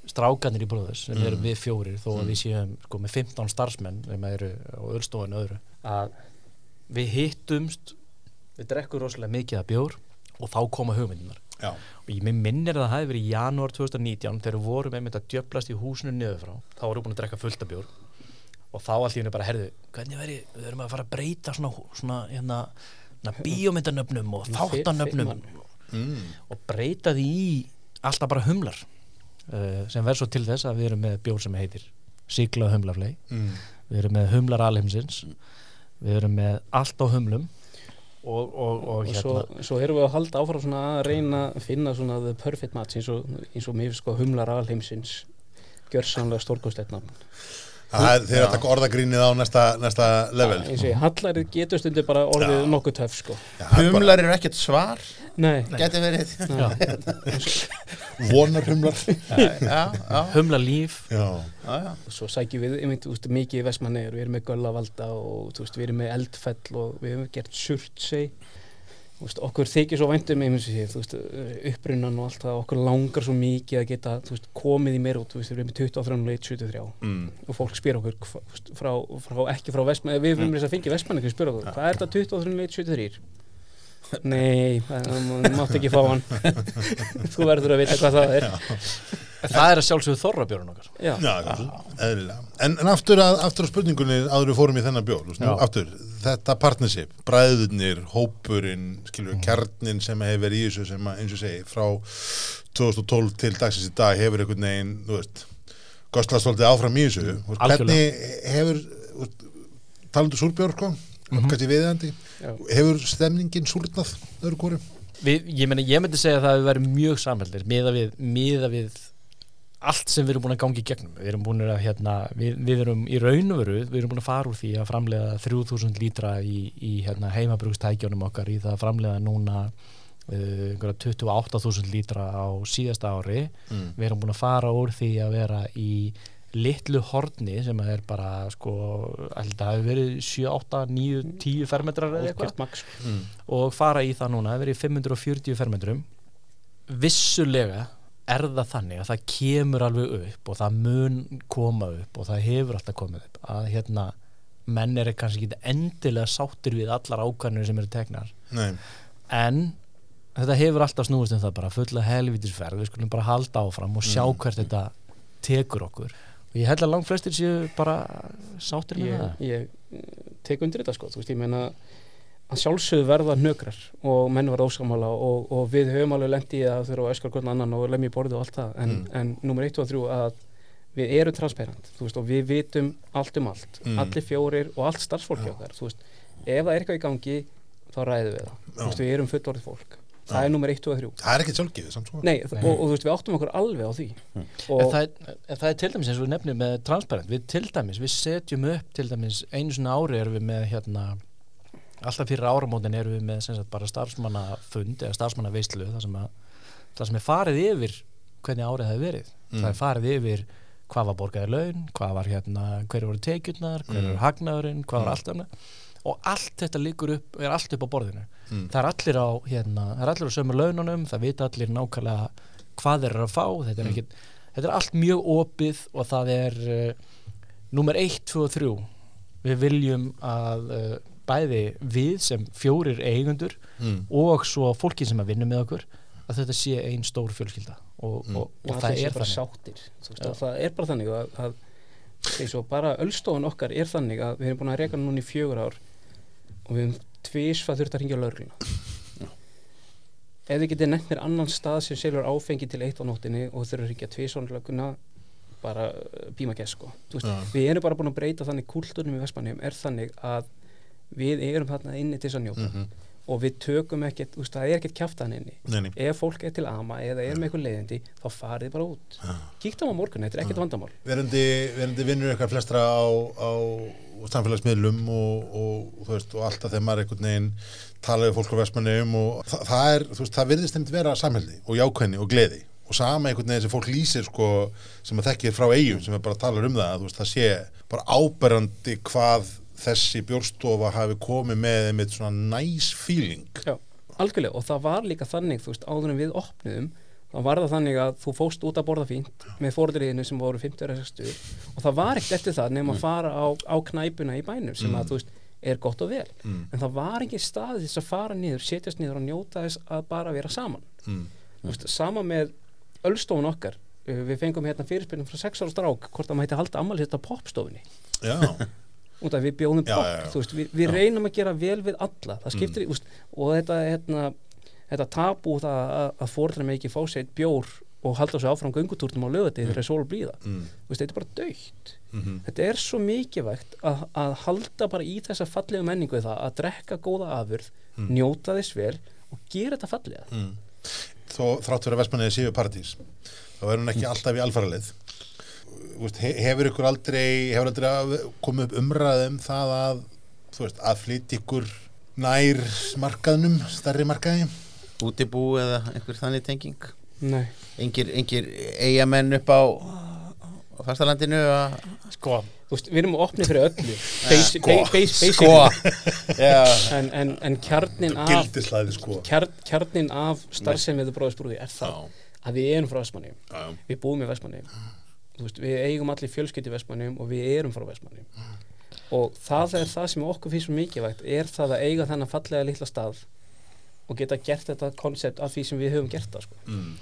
strákanir í bróðus sem erum við fjórir þó að við séum sko, með 15 starfsmenn sem eru á öllstofinu öðru að við hittumst við drekkum rosalega mikið að bjór og þá koma hugmyndunar já, og ég minnir að það hafi verið í janúar 2019 þegar við vorum einmitt að djöblast í húsinu niður frá þá vorum við búin að drekka fullt af bjór. Og þá allt í henni bara herðu hvernig veri, við erum að fara að breyta svona, svona hérna, hérna bíómyndanöfnum og þáttanöfnum mm, og breyta því í alltaf bara humlar uh, sem verður svo til þess að við erum með bjór sem heitir Sigla humlaflei mm, við erum með humlar alheimsins. Við erum með allt á humlum og, og, og hérna svo, svo erum við að halda áfram svona að reyna að finna svona the perfect match eins og, eins og mér finnst sko humlar alheimsins gjörsamlega stórkostlegt nafn það er þeir að taka orðagrínið á næsta, næsta level eins og ég hallar getur stundu bara orðið nokkuð töf sko. Er bara Humlar eru ekkert svar. Nei, Gæti verið. Vonarhumlar. Já, já, humla líf. Svo sækjum við einmitt, úst, mikið í Vestmanneir, við erum með Göllavalda og veist, við erum með Eldfell og við hefum gert Surtsey veist, okkur þykir svo væntum upprunnan og allt það okkur langar svo mikið að geta veist, komið í meir út, veist, við erum með 23 leit 73 mm, og fólk spyr okkur frá, frá, ekki frá Vestmann við fyrir þess að fengi Vestmann ekki spyr okkur hvað er þetta 23 leit 73 nei, það mátt ekki fá hann. Þú verður að vita hvað það er það er að sjálfsögðu þorrabjórun okkar. Já, já, eðlilega. En, en aftur, að, aftur á spurningunni áður við fórum í þennan bjór þú veist, nú, Já. aftur, þetta partnership bræðurnir, hópurinn skilur við, kjarnin sem hefur verið í þessu sem að, eins og segi, frá 2012 til dagsins í dag hefur einhvern veginn þú veist, gostlað svolítið áfram í þessu. Hvernig hefur þú veist, talandu súrbjór sko kannski viðandi, hefur stemningin súrnað öðru kórum við, ég, myndi segja að það hefur verið mjög samhældir miða við, miða við allt sem við erum búin að gangi í gegnum við erum búin að hérna, við, við erum í raun og veru, við erum búin að fara úr því að framlega 3000 lítra í, í hérna, heimabrugstækjónum okkar í það að framlega núna uh, einhverja 28.000 lítra á síðasta ári mm. við erum búin að fara úr því að vera í litlu horni sem er bara sko, alltaf það hefur verið 7, 8, 9, 10 fermetrar eða eitthvað. Mm. og fara í það núna, verið í 540 fermetrum vissulega er það þannig að það kemur alveg upp og það mun koma upp og það hefur alltaf komið upp að hérna menn er kannski ekki endilega sáttir við allar ákvarnir sem eru tegnar Nei, en þetta hefur alltaf snúist um það bara fulla helvítisferð, við skulum bara halda áfram og sjá Mm. hvert þetta tekur okkur. Og ég held að langt flestir séu bara sáttir með ég, það. ég eh, tek undir þetta sko, þú veist, ég meina að sjálfsögðu verða hnökrar og menn verða ósamála og, og við höfum alveg lendi í að þurfa að öskar hvern annan og lemja í borðið og allt það. En, Mm. en nummer 1 og 3 að við erum transparent, þú veist, og við vitum allt um allt, Mm. allir fjórir og allt starfsfólki okkar, þú veist ef það er eitthvað í gangi, þá ræðum við það. Veist, við erum fullorðið fólk, það Já. er nummer 1 og 3 það er ekkert sjálfgefið samt sko. Nei, og, og þú veist, við áttum okkur alveg á því. En og það, er, en það er til dæmis eins og við nefnum með transparent, við til dæmis, við setjum upp til dæmis einu svona ári erum við með hérna, alltaf fyrir áramótin erum við með sagt bara starfsmannafund eða starfsmannaveislu þar sem að það sem er farið yfir hvernig árið hefur verið. Það er farið yfir hvað var borgaði laun hvað var hérna, hverju voru tekjurnar hverju Mm. voru hagnaðurinn, hvað var allt annað. Og allt þetta liggur upp, er allt upp á borðinu. Mm. það er allir á hérna, það er allir á sömu laununum, það vita allir nákvæmlega hvað þeir eru að fá. Þetta er, ekkit, þetta er allt mjög opið og það er uh, nummer 1, 2 og 3 við viljum að uh, bæði við sem fjórir eigundur Mm. og svo fólki sem að vinna með okkur að þetta sé ein stór fjölskylda. Og, Mm. og, og, og það það er bara þannig. sáttir. Þú veist, það er bara þannig að, að og bara öllstofan okkar er þannig að við erum búin að reyka núna í fjögur ár og við hefum tvísvað þurft að ringja lögregluna. Ef þið getið nefnir annan stað sem selur áfengi til eitt á nóttinni og þurfum að ringja tvísvað lögregluna bara uh, bíma sko. Þú veist, Já. við erum bara búin að breyta þannig kúlturnum í Vestmannheim er þannig að við erum þarna inni til þess að njóta. Mhm. og við tökum ekkert, veist, það er ekkert kjaftan inni. Nei, nei. ef fólk er til ama eða er með eitthvað leiðindi þá farið bara út. Kíktum á morgun, þetta er ekkert vandamál. Verandi, verandi vinnur eitthvað flestra á, á samfélagsmiðlum og, og, veist, og alltaf þegar maður einhvern veginn tala við fólk á vestmannum og það, það er, þú veist, það virðist nefnt vera samhældi og jákvæðni og gleði. Og sama einhvern veginn sem fólk lýsir sko sem að þekkir frá eigum sem er bara að tala um það veist, það sé bara áberandi hvað þessi bjórstofa hafi komið með einmitt svona nice feeling. Já, algjörlega. Og það var líka þannig, þú veist, áður en við opnuðum þá var það þannig að þú fóst út að borða fínt með fórdriðinu sem voru 50 eða 60 og það var ekkert eftir það nema að fara á, á knæpuna í bænum sem að þú veist er gott og vel. Mm. en það var ekki staði þess að fara niður setjast niður og njóta þess að bara vera saman. Mm. Veist, sama með ölstofun okkar. Við fengum hérna fyrirspilnum frá 6 ára strák hvort það mætti halda ammali þetta popstofunni út af við bjóðum já. þú veist, við, við reynum að gera vel við alla það skiptir, mm. úst, og þetta hérna, þetta tabú það að, að fórdra með ekki fá sér bjór og halda svo áfram göngutúrnum á lögati þegar er sól blíða mm. Veist, þetta er bara dögt Mm þetta er svo mikilvægt að, að halda bara í þessa fallegu menningu það að drekka góða afurð Mm. njóta þess vel og gera þetta fallega Mm. Þó þrátt fyrir að vestmannið séu paradís þá er hún ekki alltaf í alfaraleið Vist, hefur ykkur aldrei hefur aldrei að- komið upp umræðum það að þú veist, að flytja ykkur nær markaðnum, stærri markaði? Útibú eða einhver þannig tenging? Nei. engir, engir eigamenn upp á, á fastalandinu að sko, Þú veist, við erum opnið fyrir öllu. Basi, sko, ba- base, sko en, en, en kjarnin af sko. kjarn, kjarnin af starfsemiðu bróðisbrúði er það Já. að við erum frá Vestmanni við búum í Vestmanni veist, við eigum allir fjölskytti í Vestmanni og við erum frá Vestmanni og það er það sem okkur finnst svo mikilvægt er það að eiga þennan fallega litla stað og geta gert þetta koncept af því sem við höfum gert það sko. Mm.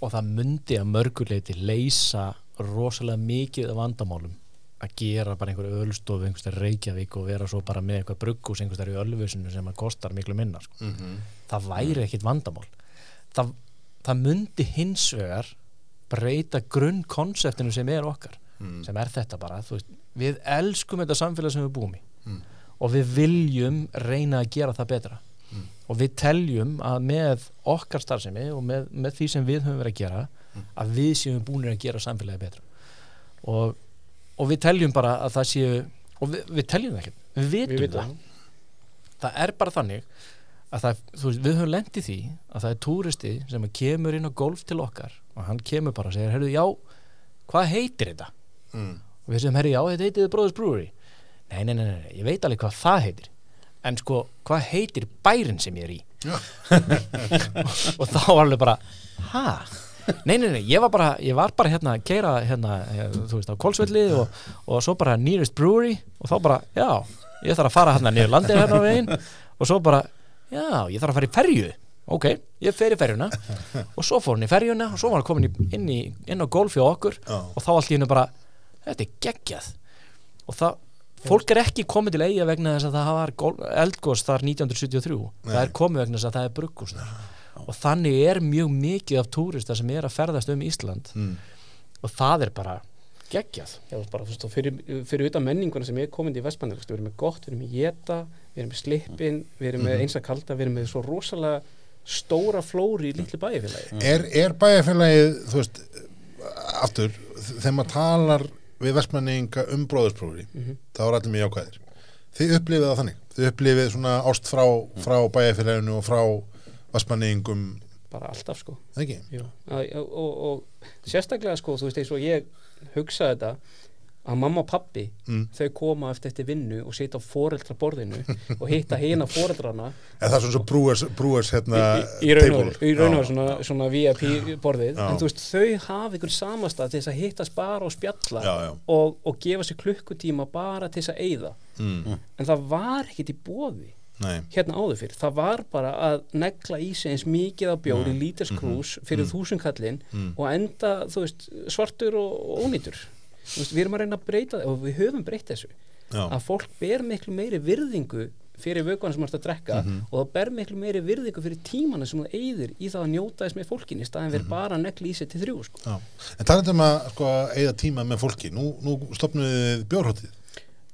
og það myndi að mörguleiti leysa rosalega mikið af vandamálum að gera bara einhverju ölstofu einhverstað Reykjavík og vera svo bara með eitthvað brugghús einhverstað í ölfusinu sem að kostar miklu minna sko. Mm það væri ekkit vandamál það, það myndi hins vegar breyta grunn konseptinu sem er okkar Mm. sem er þetta bara veist, við elskum þetta samfélag sem við búum í. Mm. og við viljum reyna að gera það betra. Mm. og við teljum að með okkar starfsemi og með, með því sem við höfum verið að gera að við séum búinir að gera samfélagi betra. Og, og við teljum bara að það séu og við, við teljum ekki, við vitum við það. það. Er bara þannig að það, veist, við höfum lent í því að það er túristi sem kemur inn á golf til okkar og hann kemur bara og segir, herru, já hvað heitir þetta? Mm. og við segjum, herru, já, þetta heitir The Brothers Brewery nei, nei, nei, nei, ég veit alveg hvað það heitir en sko, hvað heitir bærin sem ég er í og þá var alveg bara ha? Nei, nei, nei, ég var bara, ég var bara hérna að keira hérna, eh, þú veist, á Kolsvelli og, og svo bara Nearest Brewery og þá bara, já, ég þarf að fara hérna niður landið hérna á veginn og svo bara, já, ég þarf að fara í ferju ok, ég fer í ferjuna. Og svo fór hann í ferjuna og svo var hann komin í, inn, í, inn á golf hjá okkur. Já. og þá allt í hennu bara, þetta er geggjað. Og það, fólk er ekki komið til eiga vegna þess að það var eldgos þar 1973, það Nei. er komið vegna þess að það er bruggús þar. Og þannig er mjög mikið af túrista sem er að ferðast um Ísland. Mm. og það er bara geggjað. Já, bara, og fyrir, fyrir utan menninguna sem er komin í veist, við erum með gott, við erum með jeta, við erum með slippin, við erum með eins að kalda, við erum með svo rosalega stóra flóri í litlu bæjarfélagi. er, er bæjarfélagið þú veist, aftur þegar maður talar við vestmanninga um bróðursprófri þá er allir mjög jákvæðir. Þið upplifið það þannig, þið upplifið svona ást frá, frá bæjarfélaginu og frá vestmanningum bara alltaf sko. Og, og, og sérstaklega sko, þú veist eins og ég hugsa þetta að mamma og pappi Mm. þau koma eftir eftir vinnu og sita á foreldraborðinu og hitta hina foreldrana En það er svona svo brúars, brúars hérna í, í raun og svona, svona VIP borðið Já. en þú veist þau hafa ykkur samastað til þess að hittast bara og spjalla Já, já. Og, og gefa sér klukkutíma bara til þess að eyða Mm. en það var ekkit í bóði Nei, hérna áður fyrir, það var bara að negla í sig eins mikið af bjór í Mm. líterskrús fyrir mm. þúsundkallin Mm. og enda, þú veist, svartur og, ónýtur veist, við erum að reyna að breyta það og við höfum breytt þessu. Já, að fólk ber miklu meiri virðingu fyrir vökuana sem þú ert að drekka Mhm. og það ber miklu meiri virðingu fyrir tímana sem það eyðir í það að njóta þess með fólkin í staðin fyrir bara að negla í sig til þrjú sko. En talandi um að sko, eigða tíma með fólki, nú, nú stopnum við bjórhóttið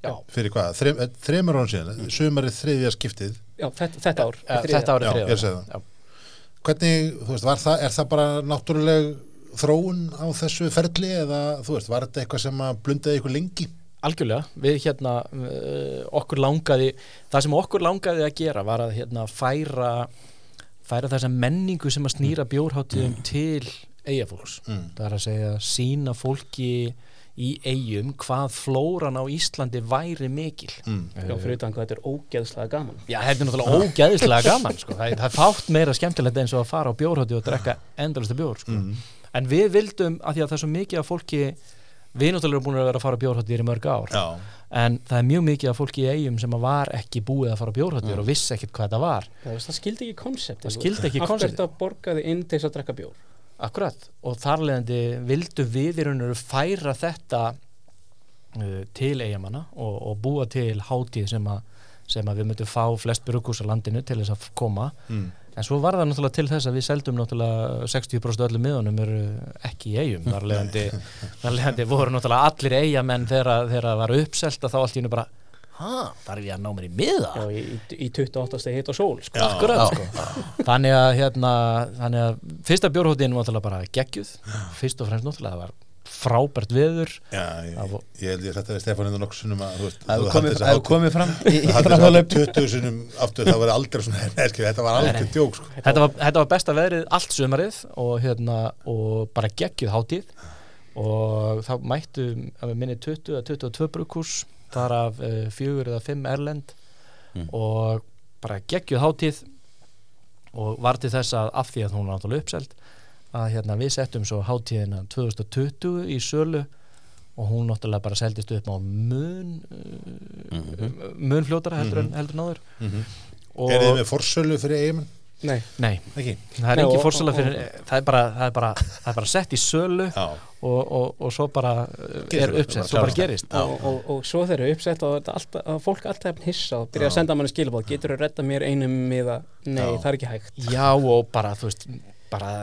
já, fyrir hvað, Þrem, eh, þremur án síðan, sumarið þriðja skiptið, já, þetta, þetta ár þetta árið Já, þriðja. ég segi það. Já. hvernig, þú veist, var það, er það bara náttúruleg þróun á þessu ferli eða, þú veist, var þetta eitthvað sem að blundaði ykkur lengi? Algjörlega, við hérna uh, okkur langaði, það sem okkur langaði að gera var að hérna færa færa þessa menningu sem að snýra bjórháttíðum til eigafólks. Mm. Það er að segja sína fólki í eigum hvað flóran á Íslandi væri mikil. Mm. já, fyrir utan hvað þetta er ógeðslega gaman Já, þetta er náttúrulega ógeðislega gaman sko. það, er, það er fátt meira skemmtilegt eins og að fara á bjórhátti og drekka endalastu bjór sko. Mm. En við vildum, að því að það er svo mikið af fólki við náttúrulega erum búin að vera að fara á bjórháttir í mörg ár. Já, en það er mjög mikið af fólki í eigum sem að var ekki búið að fara á bjórháttir Mm. og vissi ekkit hvað þetta var. Það, veist, það skildi ekki konsepti Það skildi ekki af konseptið. þetta borgaði inn til þess að drekka bjór? Akkurat, og þar leðandi vildum við í raun og færa þetta uh, til eigamanna og, og búa til hátíð sem að, sem að við myndum fá flest brukus á landinu til þess að koma. Mm. En svo var það náttúrulega til þess að við seldum náttúrulega 60% af öllum miðunum eru ekki í eigum þar leðandi, voru náttúrulega allir eigamenn þegar, það var uppselt að þá allt í hennu bara ha, þar er ég að ná mér í miða já, í, í 28. steg hitt og sól sko. Já. Akkurat sko. þannig að hérna þannig að fyrsta bjórhóttin var náttúrulega bara geggjuð fyrst og fremst náttúrulega það var frábært veður. Já, ég, var- ég held ég þetta við Stefaninu nokkusunum að, þú veist, Það þú hefur komið, haldið það hefur þessa komið fram í, í hátíð- haldið framhjálp þessa 20 sinum aftur, það var aldrei svona, nei, skil, þetta var aldrei djók, sko. þetta var, þetta var besta veðrið allt sumarið og, hérna, og bara geggjuð hátíð. Og þá mættu að við minni 20 að 22 brukús þar af uh, fjögur eða fimm erlend. Mm. og bara geggjuð hátíð og var til þess að af því að hún var náttúrulega uppselt að hérna, við settum svo hátíðina 2020 í sölu og hún náttúrulega bara seldist upp á mun uh, mun fljótara heldur, en, heldur en áður. Og Er þið með forsölu fyrir eigamenn? nei, nei, Ekki? það er Nei, ekki og- fyrir það er, bara, það, er bara, það er bara sett í sölu og, og, og svo bara uh, er uppsett, svo bara gerist. Og, og, og svo þeir eru uppsett og alltaf, að fólk alltaf hissa og byrja að senda manni skilabóð getur þú redda mér einum miða nei, Já. það er ekki hægt. Já og bara þú veist bara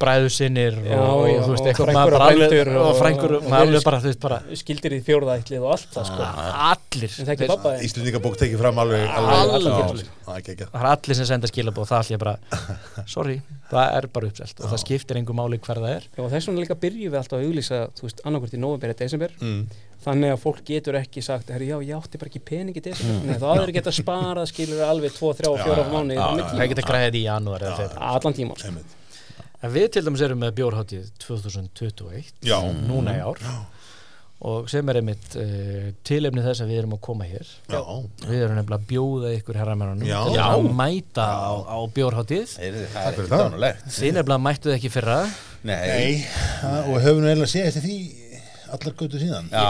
bræðu sinnir og, Já, og, þú veist, eitthvað maður og bara alveg og frængur og- maður alveg bara þú veist bara skildir í fjórðaætlið og allt það sko. Allir. Er pappa þinn. Íslendingabók tekið fram alveg, Alveg. Já, það er allir sem senda skilabóð það allir bara sorry, það er bara uppselt og það skiptir einhver máli hver það er. Og þess vegna líka byrjum við alltaf að auglýsa þú veist, annarkvort í november eða desember. Mm. þannig að fólk getur ekki sagt herri, já, ég átti bara ekki pening í desember. Nei, þá aður geta sparað skilur alveg 2, 3 og 4 Já, mánuði já, á já, milli. það geta græðið í janúar allan tíma sko. En við til dæmis erum með bjórháttíð 2021 Já. núna í ár. Og sem er einmitt uh, tilefni þess að við erum að koma hér. Já. við erum nefnilega að bjóða ykkur herramennunum Já. til að mæta á, á bjórháttíð Heyrðu, Það er fyrir ekki það. dánulegt þið nefnilega mættuð ekki fyrra. Nei, Nei, það- og höfum við eiginlega séð eftir því allar götu síðan. Já,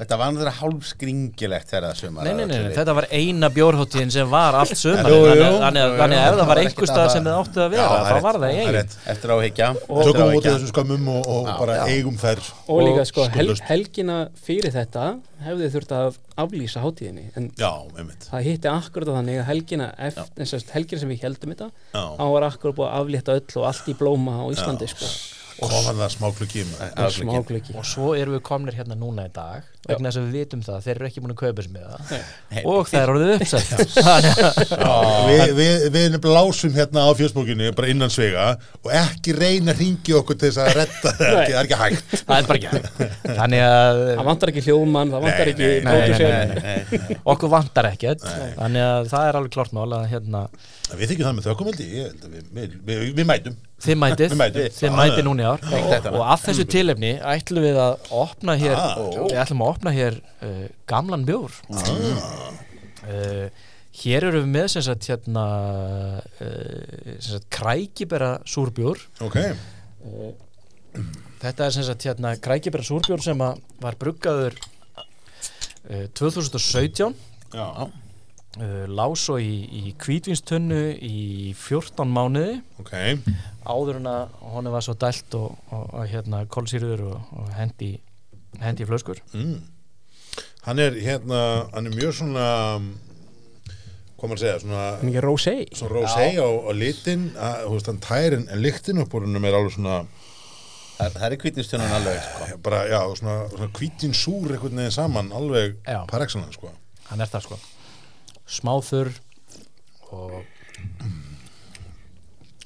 þetta var náttúrulega hálf skringilegt þegar það sumar nei, nei, nei, nei, þetta var eina bjórháttíðin sem var allt jú, þannig, að- ef það var einhver stað að sem þið áttu að Já, vera er þá var það eigin. Eftir áhyggja Tökum áhyggja. þessum skömmum og, og Já, bara já. eigum þær. og líka sko hel, helgina fyrir þetta hefði þurft að aflýsa hátíðinni en Já, einmitt. það hitti akkurat á þannig að helgina helgina sem við heldum þetta Já. þá var akkurat búið að aflétta öll og allt í blóma á Íslandi sko. Koma það smá klukki. Smá glöggi og svo erum við komnir hérna núna í dag vegna þess að við vitum það, þeir eru ekki búin að kaupa sem það. Nei. og það er orðið uppsett Þannig að- við, við, við nefnilega lásum hérna á fjörsbókinu bara innan svega og ekki reyna að ringi okkur til þess að redda það er ekki- það er ekki hægt. Það er bara ekki hægt. þannig að það vantar ekki hljóðmann, það vantar ekki nei. okkur vantar ekkert. Þannig að það er alveg klart mál að hérna, við þykjum það með við, við, við, við mætum þið mætið. Þið mætið. Núna í ár. Og af þessu tilefni ætlum við að opna hér Ah. við ætlum að opna hér uh, gamlan bjór. Uh, hér eru við með sem sagt hérna uh, sem sagt krækibera súrbjór ok, þetta er sem sagt hérna krækibera súrbjór sem var bruggaður uh, 2017 já, uh, lá svo í, í kvítvinstunnu í 14 mánuði. Ok. Áður en að honum var svo dælt og, og, og hérna kólsýrður og, og hendi, hendi í flöskur. Mm. hann er hérna hann er mjög svona hvað maður að segja, svona mikið rosé. Svona rosé á, á litin að, þú veist, hann tær en, en lyktin upp úr hennum er alveg svona Það það er kvítinstunum alveg sko. bara, já, svona, svona hvítin súr einhvern veginn saman, alveg par excellence, sko. Hann er það sko smáþur og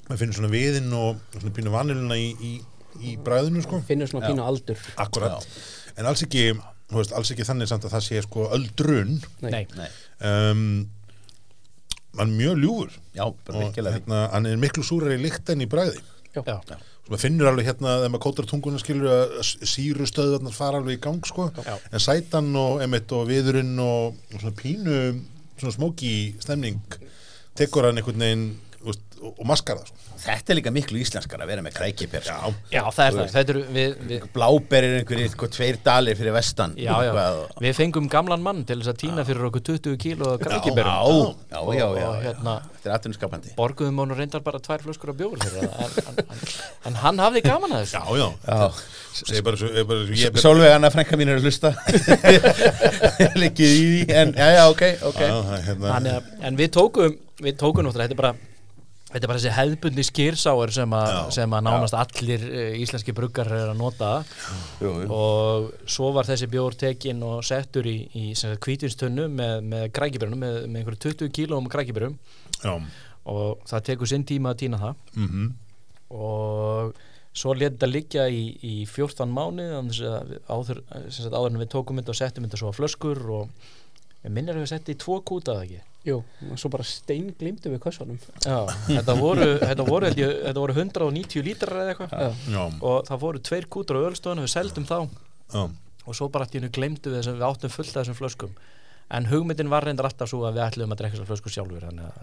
maður finnur svona viðinn og svona pínu vanilina í, í, í bræðinu, sko. Finnur svona pínu aldur. Akkurat, en alls ekki veist, alls ekki þannig samt að það sé sko öldrun. Nei, Nei, um, hann er mjög ljúfur. Já, bara og virkilega. hérna, hann er miklu súrar í lykt en í bræði já, Svo maður finnur alveg hérna þegar maður kótar tunguna skilur að síru stöðvarnar fara alveg í gang sko. Já. en sætan og emitt og viðurinn og, og svona pínu svona smóki stemning tekur hann einhvern veginn og, og maskar það sko. Þetta er líka miklu íslenskar að vera með krækipér sko. já. Það er það. þetta eru við, við, Bláber er einhverjir sko, tveir dalir fyrir vestan. Já, já, við fengum gamlan mann til þess að týna fyrir okkur 20 kíló Já, grækiberum já, já, já, Og já. hérna- Þetta er atvinnuskapandi. borguðum honum reyndar bara tvær flöskur af bjór það. En, en, en, en hann hafði gaman að þessu. Já, já, Já, segir bara svo, er bara svo ég, Sólveig Anna frænka mín er að hlusta. Likið í því En, já, já, ok, ok. Já, það er hérna, að, en við tókum við tókum náttúrulega, þetta er bara þetta er bara þessi hefðbundi skýrsáir sem, að- Já. sem að nánast allir uh, íslenski bruggar er að nota. Jú, jú. og svo var þessi bjór tekin og settur í, í kvítinstunnu með, með grækibjörnum með, með einhverju 20 kílóum grækibjörnum já, og það tekur sinn tíma að týna það. Mhm. Og svo leti þetta liggja í, í 14 mánu áður, en við tókum þetta og settum þetta svo á flöskur og minnir að við setti í tvo kúta eða ekki Jú, og svo bara stein glimtu við kössunum. Já, þetta voru, þetta voru, ég, þetta voru 190 lítrar eða eitthvað. Já. já, og það voru tveir kútur á ölstofinu við seldum þá. Já, og svo bara hennu glemdu við þessum við áttum fullt af þessum flöskum. En hugmyndin var reyndar alltaf svo að við ætlum að drekka þessar flöskur sjálfur þannig að,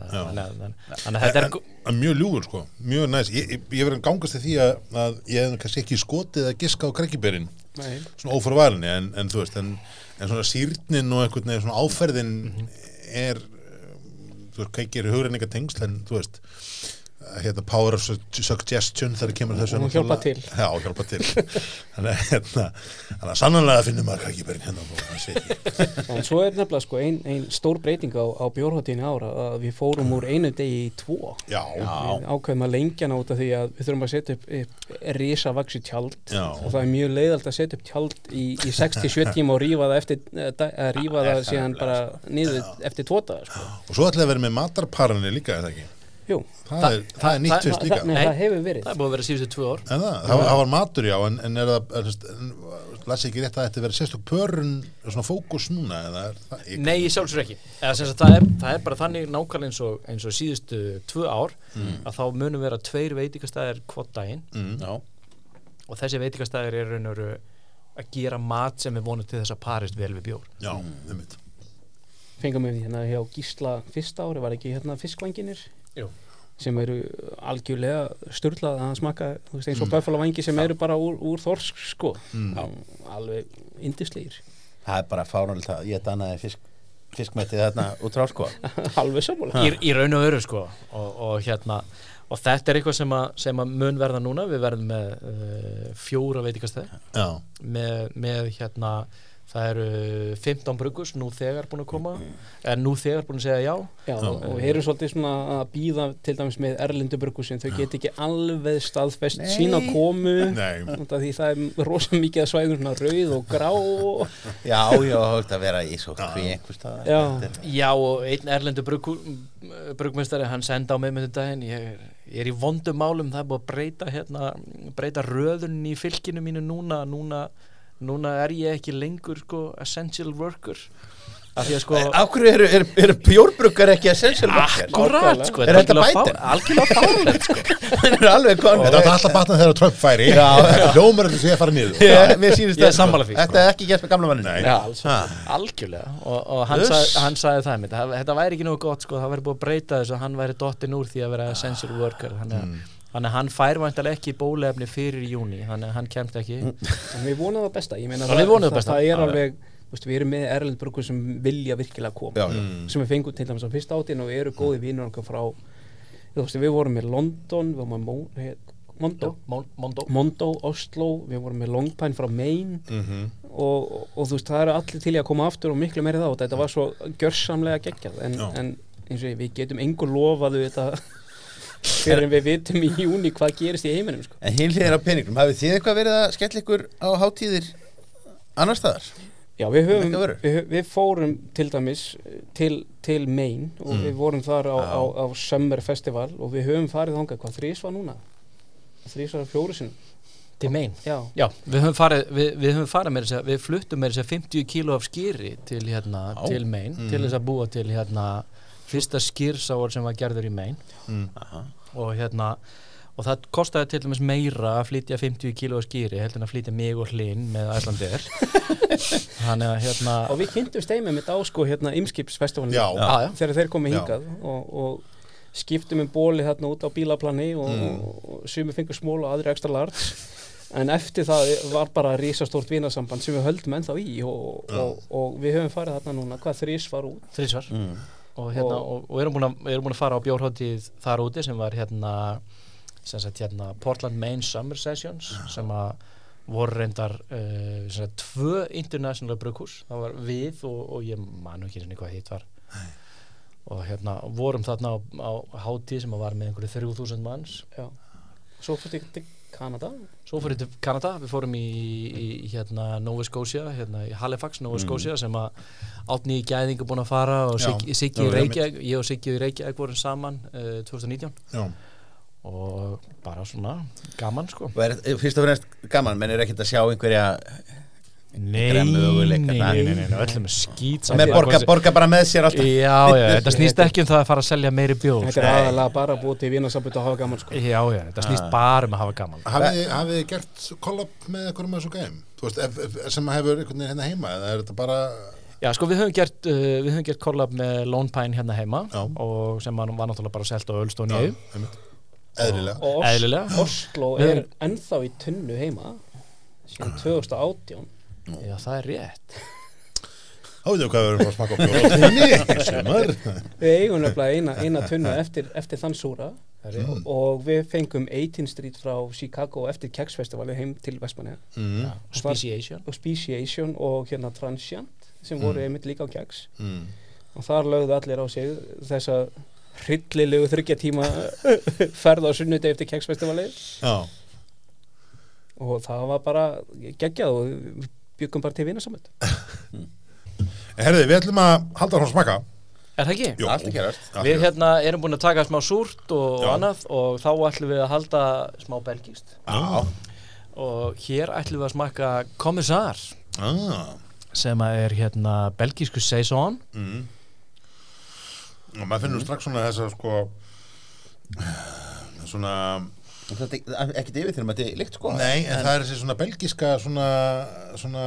þetta er en, en mjög ljúfur sko, mjög næst ég, ég, að gangast til því að, að ég hef kannski ekki skotið að giska á krækiberin Nei. svona óforvarinni en, en þú veist en, en svona sýrnin og einhvern veginn svona áferðin er um, þú veist, kveikir hugreininga tengsl en þú veist hérna power of su- suggestion þegar kemur þessu Hún hjálpar til. já, hjálpa til þannig hérna að sannanlega finnum maður krækiberin hérna og En svo er nefnilega sko ein, ein stór breyting á, á bjórháttíðinu ára að við fórum úr einu degi í tvo já, Við ákveðum að lengja af því að við þurfum að setja upp, upp risavaksi tjald Já. og það er mjög leiðalt að setja upp tjald í, í 67 tíma og rífa það eftir eh, að rífa Það síðan bara nefnilega, niður eftir tóta sko. og svo ætlaði að vera með matarparanir líka, það ekki? Jú, Það, Það- er, það er nýtt það- tvist það, líka. nei, það hefur verið. Það er búið að vera síðustu tvö ár. En það, það, var, matur já, en, en er það, er, ég ekki rétt að þetta verið sérstök pörun, svona fókus núna, eða er? Nei, ég sjálfsögur ekki. Eða, sem sagt, það, er, það er bara þannig nákvæmlega eins og, eins og síðustu tvö ár að þá munum vera tveir veitingastæðir hvort daginn. Mm. Já, og þessi veitingastæðir er raun og veru að gera mat sem er vonið til þess að parist vel við bjór. Já, um mitt. fengum við hérna hjá Gísla fyrsta ári var ekki hérna fiskvanginir Jú. sem eru algjörlega styrlað að smaka þú veist, eins og mm. vangi sem eru bara úr, úr þorsk sko. Mm. alveg indislegir það er bara fáránlegt að ég dannaði fisk, fiskmettið þarna út frá sko. Alveg sammála. Í, í raun og veru sko. Og, og hérna og þetta er eitthvað sem að, sem að mun verða núna. Við verðum með uh, fjóra veitingastæði. Já, með, með hérna það eru 15 bruggus nú þegar búin að koma. En nú þegar búin að segja já. Já, og, og erum svolítið svona að býða til dæmis með erlendu burgusin, þau get ekki alveg staðfest Nei. sína komu. Því það er rosa mikið að svæður svona rauð og grá og, Já, já, þú ert að vera í svo hví einhver stað Já. Já og einn erlendu brugmestari hann senda á mig með þetta daginn ég, er- ég er í vondum málum. Það er búið að breyta hérna, breyta röðun í fylkinu mínu núna núna, núna er ég ekki lengur sko essential worker. Af því að sko Af hverju eru, eru, eru bjórbruggar ekki essential worker? akkurat sko Er þetta algjörlega Biden? fá- algjörlega fárlegt sko. Það eru alveg konur Þetta átti alltaf batna þegar Trump færi. Já. Þetta þetta sé að fara niður. Ég, er sammála því, sko. Þetta er ekki gert með gamla alls, algjörlega. Og, og hann, sag, hann sagði það mitt þetta væri ekki nógu gott sko, það væri búið að breyta þessu hann væri dottin úr því að vera essential worker. Þannig að, þannig að hann fær vantilega ekki bólefni fyrir júni þannig að hann kemst ekki. En við vonum það besta. Ég meina Já, við vonum það það, besta. það er alveg, þú veist, við erum með erlend burgur sem vilja virkilega koma. Já, já. sem við fengum til dæmis á fyrsta átin og eru góði vinnur okkar frá þú veist, við vorum með London við vorum með Mondo? Mon- Mondo. Mondo, Oslo, við vorum með Longpine frá Maine. Mhm. og, og, og þú veist, það eru allir til í að koma aftur og miklu meiri þá, þetta var svo gjörsamlega geggjað, en, en eins og ég, við getum engur lofaðu þetta fyrir en við vitum í júni hvað gerist í heiminum sko. En hinn hliðir á peningnum, hafið þið eitthvað verið að skella ykkur á hátíðir annar staðar? Já, við, höfum, við, við fórum til dæmis til, til Maine og Mm. við vorum þar á, á, á Summer Festival og við höfum farið þangað, hvað þrís var núna? Þrís var fjóri sinni til mein Já, Já, við höfum farið, við, við höfum farið með þess að við fluttum með þess að 50 kíló af skýri til hérna, Já. til mein Mm. til þess að búa til hérna fyrsta skýrsáar sem var gerður í mein Mm. Og hérna og það kostaði til dæmis meira að flytja 50 kíló af skýri heldur en að flytja mig og hlinn með Æslandir þannig að hérna og við kynntum steimið mitt á sko hérna já, þegar þeir komið hingað og, og skiptum um bóli þarna út á bílaplani og, Mm. og, sumi fengur smól og aðri ekstra large. En eftir það var bara risastórt vinasamband sem við höldum ennþá í og, og, og við höfum farið þarna núna hvað þrís var út. Þrísvar Mm. Og, hérna, Og- og, og erum, búin að, erum búin að fara á bjórháttíð þar úti sem var hérna, sem sagt, hérna Portland Main Summer Sessions sem að voru reyndar uh, sem sagt, tvö international brugghús. Það var við og, og ég man nú ekki sinni hvað hitt var. Og hérna vorum þarna á, á hátíð sem var með einhverju 3000 manns. Já. svo fórst ég Kanada. Svo fórum við til Kanada, við fórum í, í, hérna Nova Scotia, hérna í Halifax, Nova Scotia sem að átni í gæðingu búin að fara og Siggi, já, í Reykjavík, ég og Siggi í Reykjavík vorum saman uh, 2019 Já. og bara svona gaman sko. Er fyrst og fremst gaman, menn er ekkert að sjá einhverja Nei, nei, nei, nei. öllum skýt sem er borga, borga bara með sér alltaf Já, já, þetta snýst ekki um það að fara að selja meiri bjóð þetta er aðalega bara búið til vinasambund og hafa gaman sko. Já, já, þetta snýst Ah. bara um að hafa gaman Hafið þið- gert kollab með einhverjum af þessu gæm? Þú veist, sem hefur einhvern veginn hérna heima eða er þetta bara Já, sko, við höfum gert, uh, við höfum gert collab með Lone Pine hérna heima og sem var var náttúrulega bara selt á eðlilega og Os Eðlilega. Oslo er ennþá í tunnu heima síðan 2018 Já, það er rétt Þá veitum við hvað við erum að smaka sumar við eigum nefnilega eina, eina tunnu eftir, eftir þann súra. Mm. og við fengum 18th Street frá Chicago eftir Keksfestivali heim til Vestmanni mm. Speciation og Speciation og hérna Transient sem voru Mm. einmitt líka á Keks Mm. og þar lögðu allir á sig þessa hryllilegu þryggja tíma ferð á sunnudegi eftir Keksfestivali Já, og það var bara geggjað og byggum bara til vinarsamönd en herði, við ætlum að halda frá smaka Er það ekki? Jú. Allt að gerast. Við hérna erum búin að taka smá súrt og Já. annað og þá ætlum við að halda smá belgist Já. og hér ætlum við að smakka kommissar Ah. sem að er hérna belgísku saison Mm. Og maður finnur strax svona þess að sko svona Þetta er ekkert yfir þegar maður þetta er líkt sko Nei, en, það er þessi svona belgiska svona svona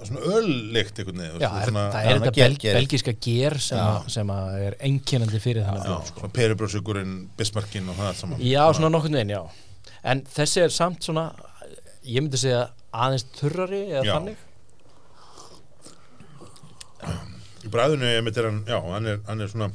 svona öllykt einhvern veginn Já, svona, það er þetta ger- bel, gerir. belgíska ger sem, að, sem að er einkennandi fyrir þennan já, bjór sko. perubröðsugurinn, bismarkin og það allt saman Já, svona nokkurn veginn, já En þessi er samt svona ég myndi segja aðeins þurrari eða Já. þannig Í bræðinu einmitt er hann, já, hann er, hann er svona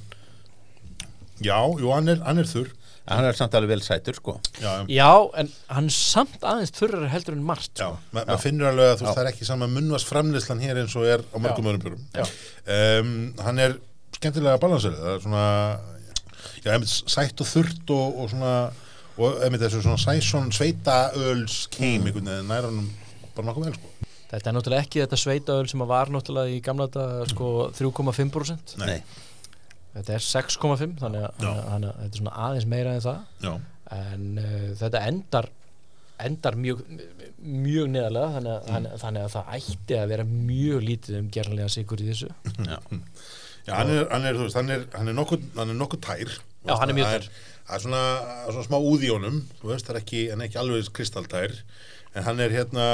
Já, jú, hann er, hann er þurr. Hann er samt alveg vel sætur sko. Já, Já, en hann er samt aðeins þurrar heldur en margt já, sko. ma maður finnur alveg að þú veist, það er ekki sama munnvast framleyslan hér eins og er á mörgum öðrum björum Já. um, Hann er skemmtilega balansverið það er svona já, einmitt, sætt og þurrt og, og svona og einmitt þessu svona sæsson sveitaöls keim Mm. einhvern veginn nær hann bara nokkuð vel sko. Þetta er náttúrulega ekki þetta sveitaöl sem að var náttúrulega í gamla þetta sko 3,5% Nei. Þetta er 6,5 þannig að, þetta er svona aðeins meira en það. Já, en uh, þetta endar endar mjög mjög neðarlega þannig að, þannig, þannig að það ætti að vera mjög lítið um gerðanlega sigur í þessu. Já, já hann, er, hann er, þú veist, hann er, hann er nokkuð, hann er nokkuð tær. Já, hann er mjög tær. Það er svona, svona smá úð í honum þú veist, það er ekki, hann er ekki alveg kristaltær en hann er hérna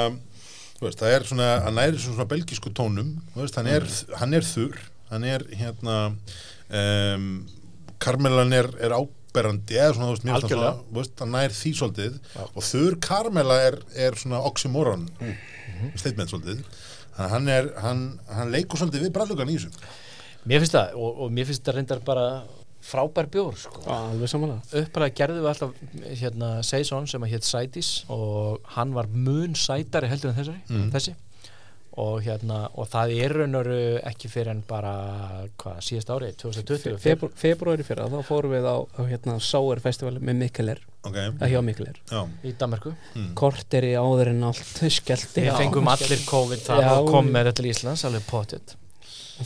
veist, það er svona, hann næri svona, belgísku tónum, veist, hann er, hann er þurr, hann er hérna um, karmelan er, er áberandi eða svona, þú veist, Algjörlega. svona, veist, hann nær því svolítið og þurr karmela er, er svona oxymoron mm. statement svolítið þannig að hann er, hann, hann leikur svolítið við brallugan í þessu Mér finnst það og, og mér finnst það reyndar bara frábær bjór sko. alveg samanlega uppalega gerðum við alltaf hérna Saison sem að hétt Sætis og hann var mun sætari heldur en þessari, Mm. þessi og hérna og það er raunur ekki fyrir en bara hvað, síðast ári, 2020 Febru, februari fyrra þá fórum við á, á hérna Sauer Festival með Mikkeler ok, að hjá Mikkeler já, í Danmarku korteri áður en allt skellti við fengum allir COVID þar og kom með þetta til Íslands alveg potið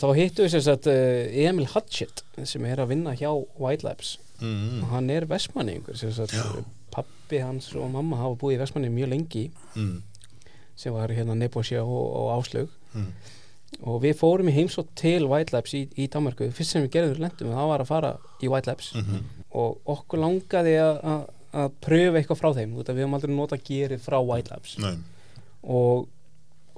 þá hittu við sem sagt uh, Emil Hutchett sem er að vinna hjá White Labs. Mm, og hann er vestmanningur sem sagt pappi hans og mamma hafa búið í vestmanni mjög lengi. Mm, sem var hérna Nebosja og, og Áslaug. Mm, og við fórum í heimsótt til White Labs í, í Danmarku fyrst sem við gerðum lendum það var að fara í White Labs. Mm, og okkur langaði að- að að pröfa eitthvað frá þeim við höfum aldrei nota gerið frá White Labs. Nei, og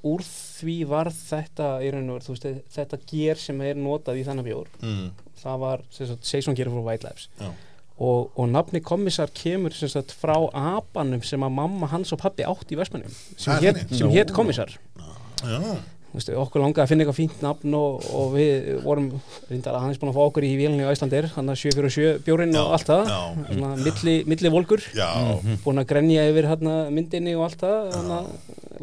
úr því var þetta í raun og veru, þú veist, þetta ger sem er notað í þannig bjór. Mm, það var Seison gerið frá White Labs. Já, og, og nafni kommissar kemur sem sagt, frá apanum sem að mamma hans og pappi átt í Vestmannum sem er hét, þannig? sem hét kommissar já, Þú veist, okkur langaði að finna eitthvað fínt nafn og, og við vorum reyndar að hann er búin að fá okkur í vélinni á Íslandir hann að 747 bjórin og allt það. milli, milli volkur já. búin að grenja yfir hérna, myndinni og allt það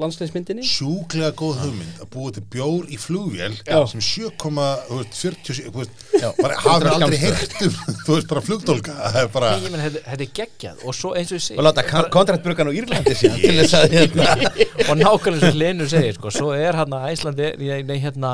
landsleismyndinni sjúklega góð hugmynd að búa til bjór í flugvél Já. sem 7,47 þú veist, bara hafði aldrei heyrt um þú veist, bara flugdólka það er bara, ég menn, þetta, þetta er geggjað og svo eins og ég segi og láta kontraktbrugan á Írlandi síðan til þess að hérna. Og nákvæmlega sem Lenur segir sko, svo er hann að Æslandi nei, hérna,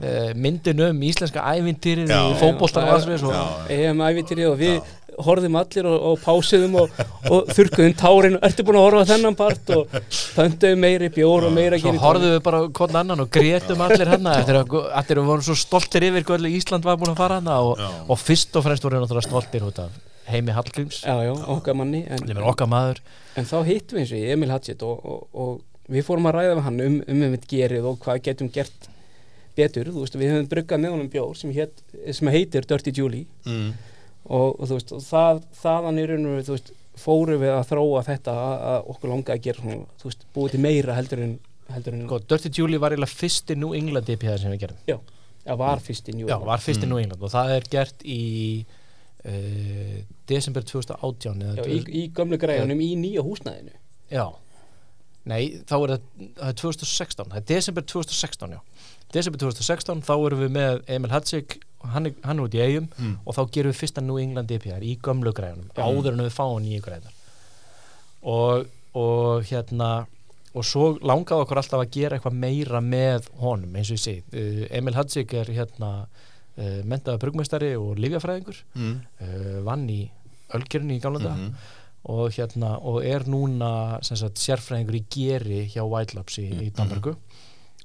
uh, myndin um íslenska ævintýrin Já. í fótboltan og alls við svo. Já. EM ævitýri og við horfðum allir og, og pásiðum og, og þurrkuðum tárin. Og ertu búin að horfa þennan part og pöntuðum meiri bjór og meira svo horfðum við bara hvern annan og grétum allir hann eftir að allir voru svo stoltir yfir allir Ísland var búin að fara hann og, og fyrst og fremst voru við náttúrulega stoltir út af Heimi Hallgríms. Já, já, okkar manni en, okkar maður. En þá hittum við eins og Emil Hatchett og, og, og við fórum að ræða við hann um um um gerið og hvað getum gert betur, þú veist, við höfum bruggað með honum bjór sem, hét, sem heitir Dirty Julie. Mm, og, og þú veist, og það, þaðan í raun og veru, þú veist, fórum við að þróa þetta að, að okkur langaði að gera svona, þú veist, búið til meira heldur en heldur en, sko, Dirty Julie var eiginlega fyrsti New England IPA sem við gerum já, að var fyrst í New Já, England. var fyrsti New England og það er gert í uh, desember 2018 eða já, í, í gömlu græðunum í nýja húsnæðinu. Já. Nei, þá er það, það er 2016 það er desember 2016, já. Desember 2016, þá erum við með Emil Hatsik hann, er- hann er út í eigum Mm. og þá gerum við fyrsta New England IPR í gömlu græðunum, áður en við fáum nýju græðunar og, og hérna og svo langaði okkur alltaf að gera eitthvað meira með honum, eins og ég segi. Uh, Emil Hatsik er hérna uh, mentaða brugmestari og lífjafræðingur mm, uh, vann í Ölgerinu í gamla dag mm, og hérna og er núna sagt sérfræðingur í geri hjá White Labs í, í Danmarku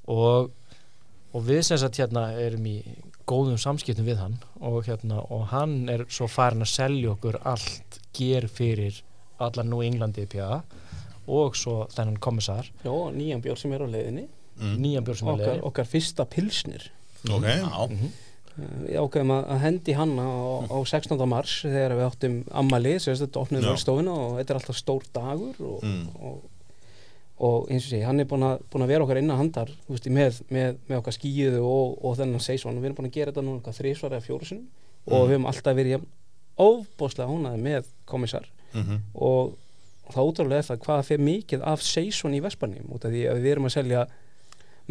og, og við sem sagt hérna erum í góðum samskiptum við hann og hérna og hann er svo farin að selja okkur allt ger fyrir allar nú Englandi IPA og svo þennan kommissar já, nýjan bjór sem er á leiðinni mm. nýjan bjór sem er okkar, leiði okkar fyrsta pilsnir ok, Já, við ákveðum að hendi hann á, á 16. mars þegar við áttum ammali, sem þetta opnum Já. vörstofuna og þetta er alltaf stór dagur og, Mm. og, og eins og sé, hann er búin að, búin að vera okkar innan handar veist, með, með, með okkar skíðu og, og þennan seisón og við erum búin að gera þetta nú eitthvað þrísvar eða fjóru sinum og Mm. við höfum alltaf verið jafn óbóðslega hónaði með komissar Mhm. og það útrúlega er það hvað fer mikið af seison í Vespanum út af því að við erum að selja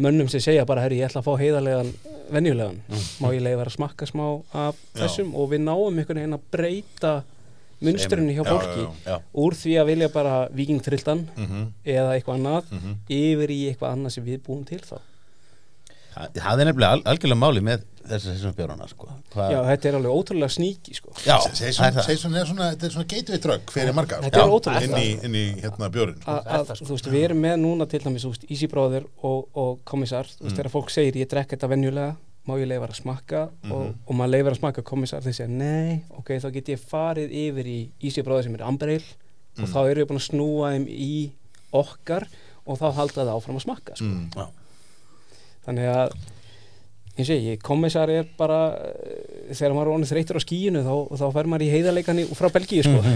mönnum sem segja bara, herri, ég ætla að fá heiðarlegan venjulegan, má ég leiði vera að smakka smá af Já. þessum og við náum einhvern veginn að breyta munstrinu hjá Já, fólki já, já. úr því að vilja bara vikingtrilltan Mhm, eða eitthvað annað mhm. yfir í eitthvað annað sem við búum til þá Það það er nefnilega al algjörlega máli með þessar þessum björnana sko. Hva, Já, þetta er alveg ótrúlega sníki sko. já það er er svona, þetta er svona gateway drug fyrir marga Þetta sko, er ótrúlega inn í, inn í hérna bjórin sko. Að, þú veist, við erum með núna til dæmis, þú veist, Easy Brother og, og Kommissar, þú veist, þegar fólk segir ég drekk þetta venjulega, má ég leifa að smakka og, og maður leifar að smakka Kommissar þeir segja, nei, ok, þá get ég farið yfir í Brother sem er Amber Ale og þá erum við búin að snúa þeim í okkar og þá halda það áfram að smakka sko. Mm. Þannig að ég segi, Kommissar er bara eh, þegar maður er onið þreytur á skíinu þá, þá fer maður í heiðarleikanni frá Belgíu sko.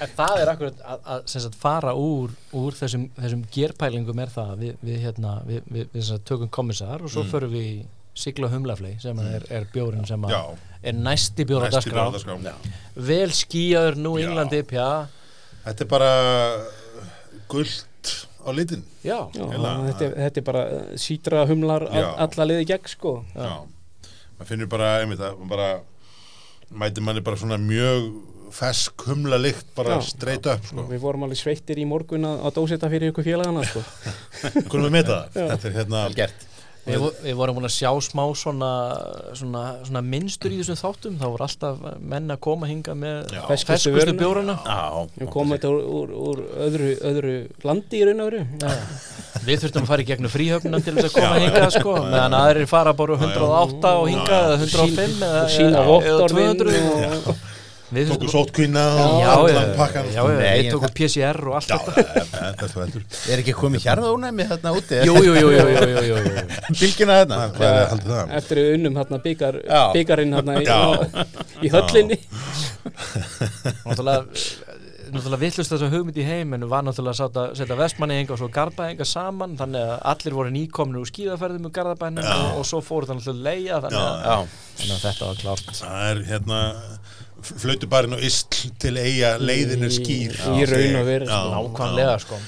En það er akkurat að, að sem sagt, fara úr, úr þessum, þessum gerpælingum er það að við, við, hérna, við, við, við sem sagt, tökum kommissar og svo Mm. förum við í sigla humlaflei sem að er, er bjórin sem er næsti bjór á næsti dagskrá vel skíjaður nú Já. England IPA Þetta er bara gullt á litin Já, Eiginlega, og þetta, er- þetta er bara eh, sítra humlar Já. all, alla liði gegn sko. Já, maður finnur bara einmitt að maður bara mæti manni bara svona mjög fesk humla lykt bara Já. straight up sko. Við vorum alveg sveittir í morgun að, að dósita fyrir ykkur félagana sko. Hvernig við meta það? Þetta er hérna Vel gert Við, við vorum búin að sjá smá svona, svona, svona minnstur í þessum þáttum. Þá voru alltaf menn að koma hinga með Já. Ferskustu Já, Við komum þetta úr, úr, úr öðru, öðru landi í raun og veru. Við þurftum að fara í gegnum fríhöfnum til þess að koma hingað sko, meðan aðrir fara bara úr 108 og hingað eða 105 eða, Og sína eða vottorðin 200 og, tóku sótkvína og allan pakkan já, við tókum PCR og allt þetta. þetta er veldur er ekki komið hjarðónæmi þarna úti Jú, jú, jú, jú, jú, jú, jú, jú. Bylgina þarna eftir við unnum hérna byggarinn hérna í, höllinni. Náttúrulega náttúrulega villust þess að hugmynd í heiminu var náttúrulega að setja vestmanninga og svo garbaðinga saman þannig að allir voru nýkomnir úr skíðaferðum úr garðabænum og, og svo fóru það náttúrulega leia þannig að, Já, þannig að þetta var klárt. Það er hérna flautubarinn og isl til eiga leiðinu skýr Í raun og veru, Já, nákvæmlega sko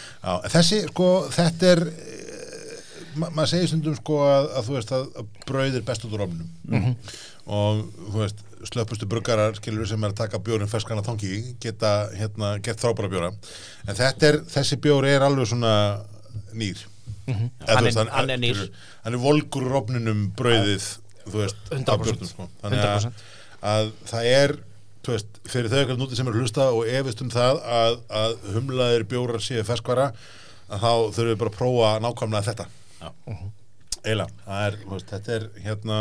þessi, sko, þetta er eh, ma maður segir stundum sko að, að þú veist að, að brauð er best út úr ofnum Mhm. og þú veist, slöpustu bruggarar skilur sem er að taka bjórin ferskana tangi geta hérna gert frábæra bjóra en þetta er, þessi bjór er alveg svona nýr Mhm. þú Hann er- veist, hann er nýr. hann er volgur úr ofninum brauðið þú veist, 100%. af bjórnum, sko. þannig að, 100%. að það er veist, fyrir þau ekkert núti sem er að hlusta og efist um það að, að humlaðir bjórar séu ferskvara að þá þurfum við bara að prófa nákvæmlega þetta. Það er, þú veist, þetta er hérna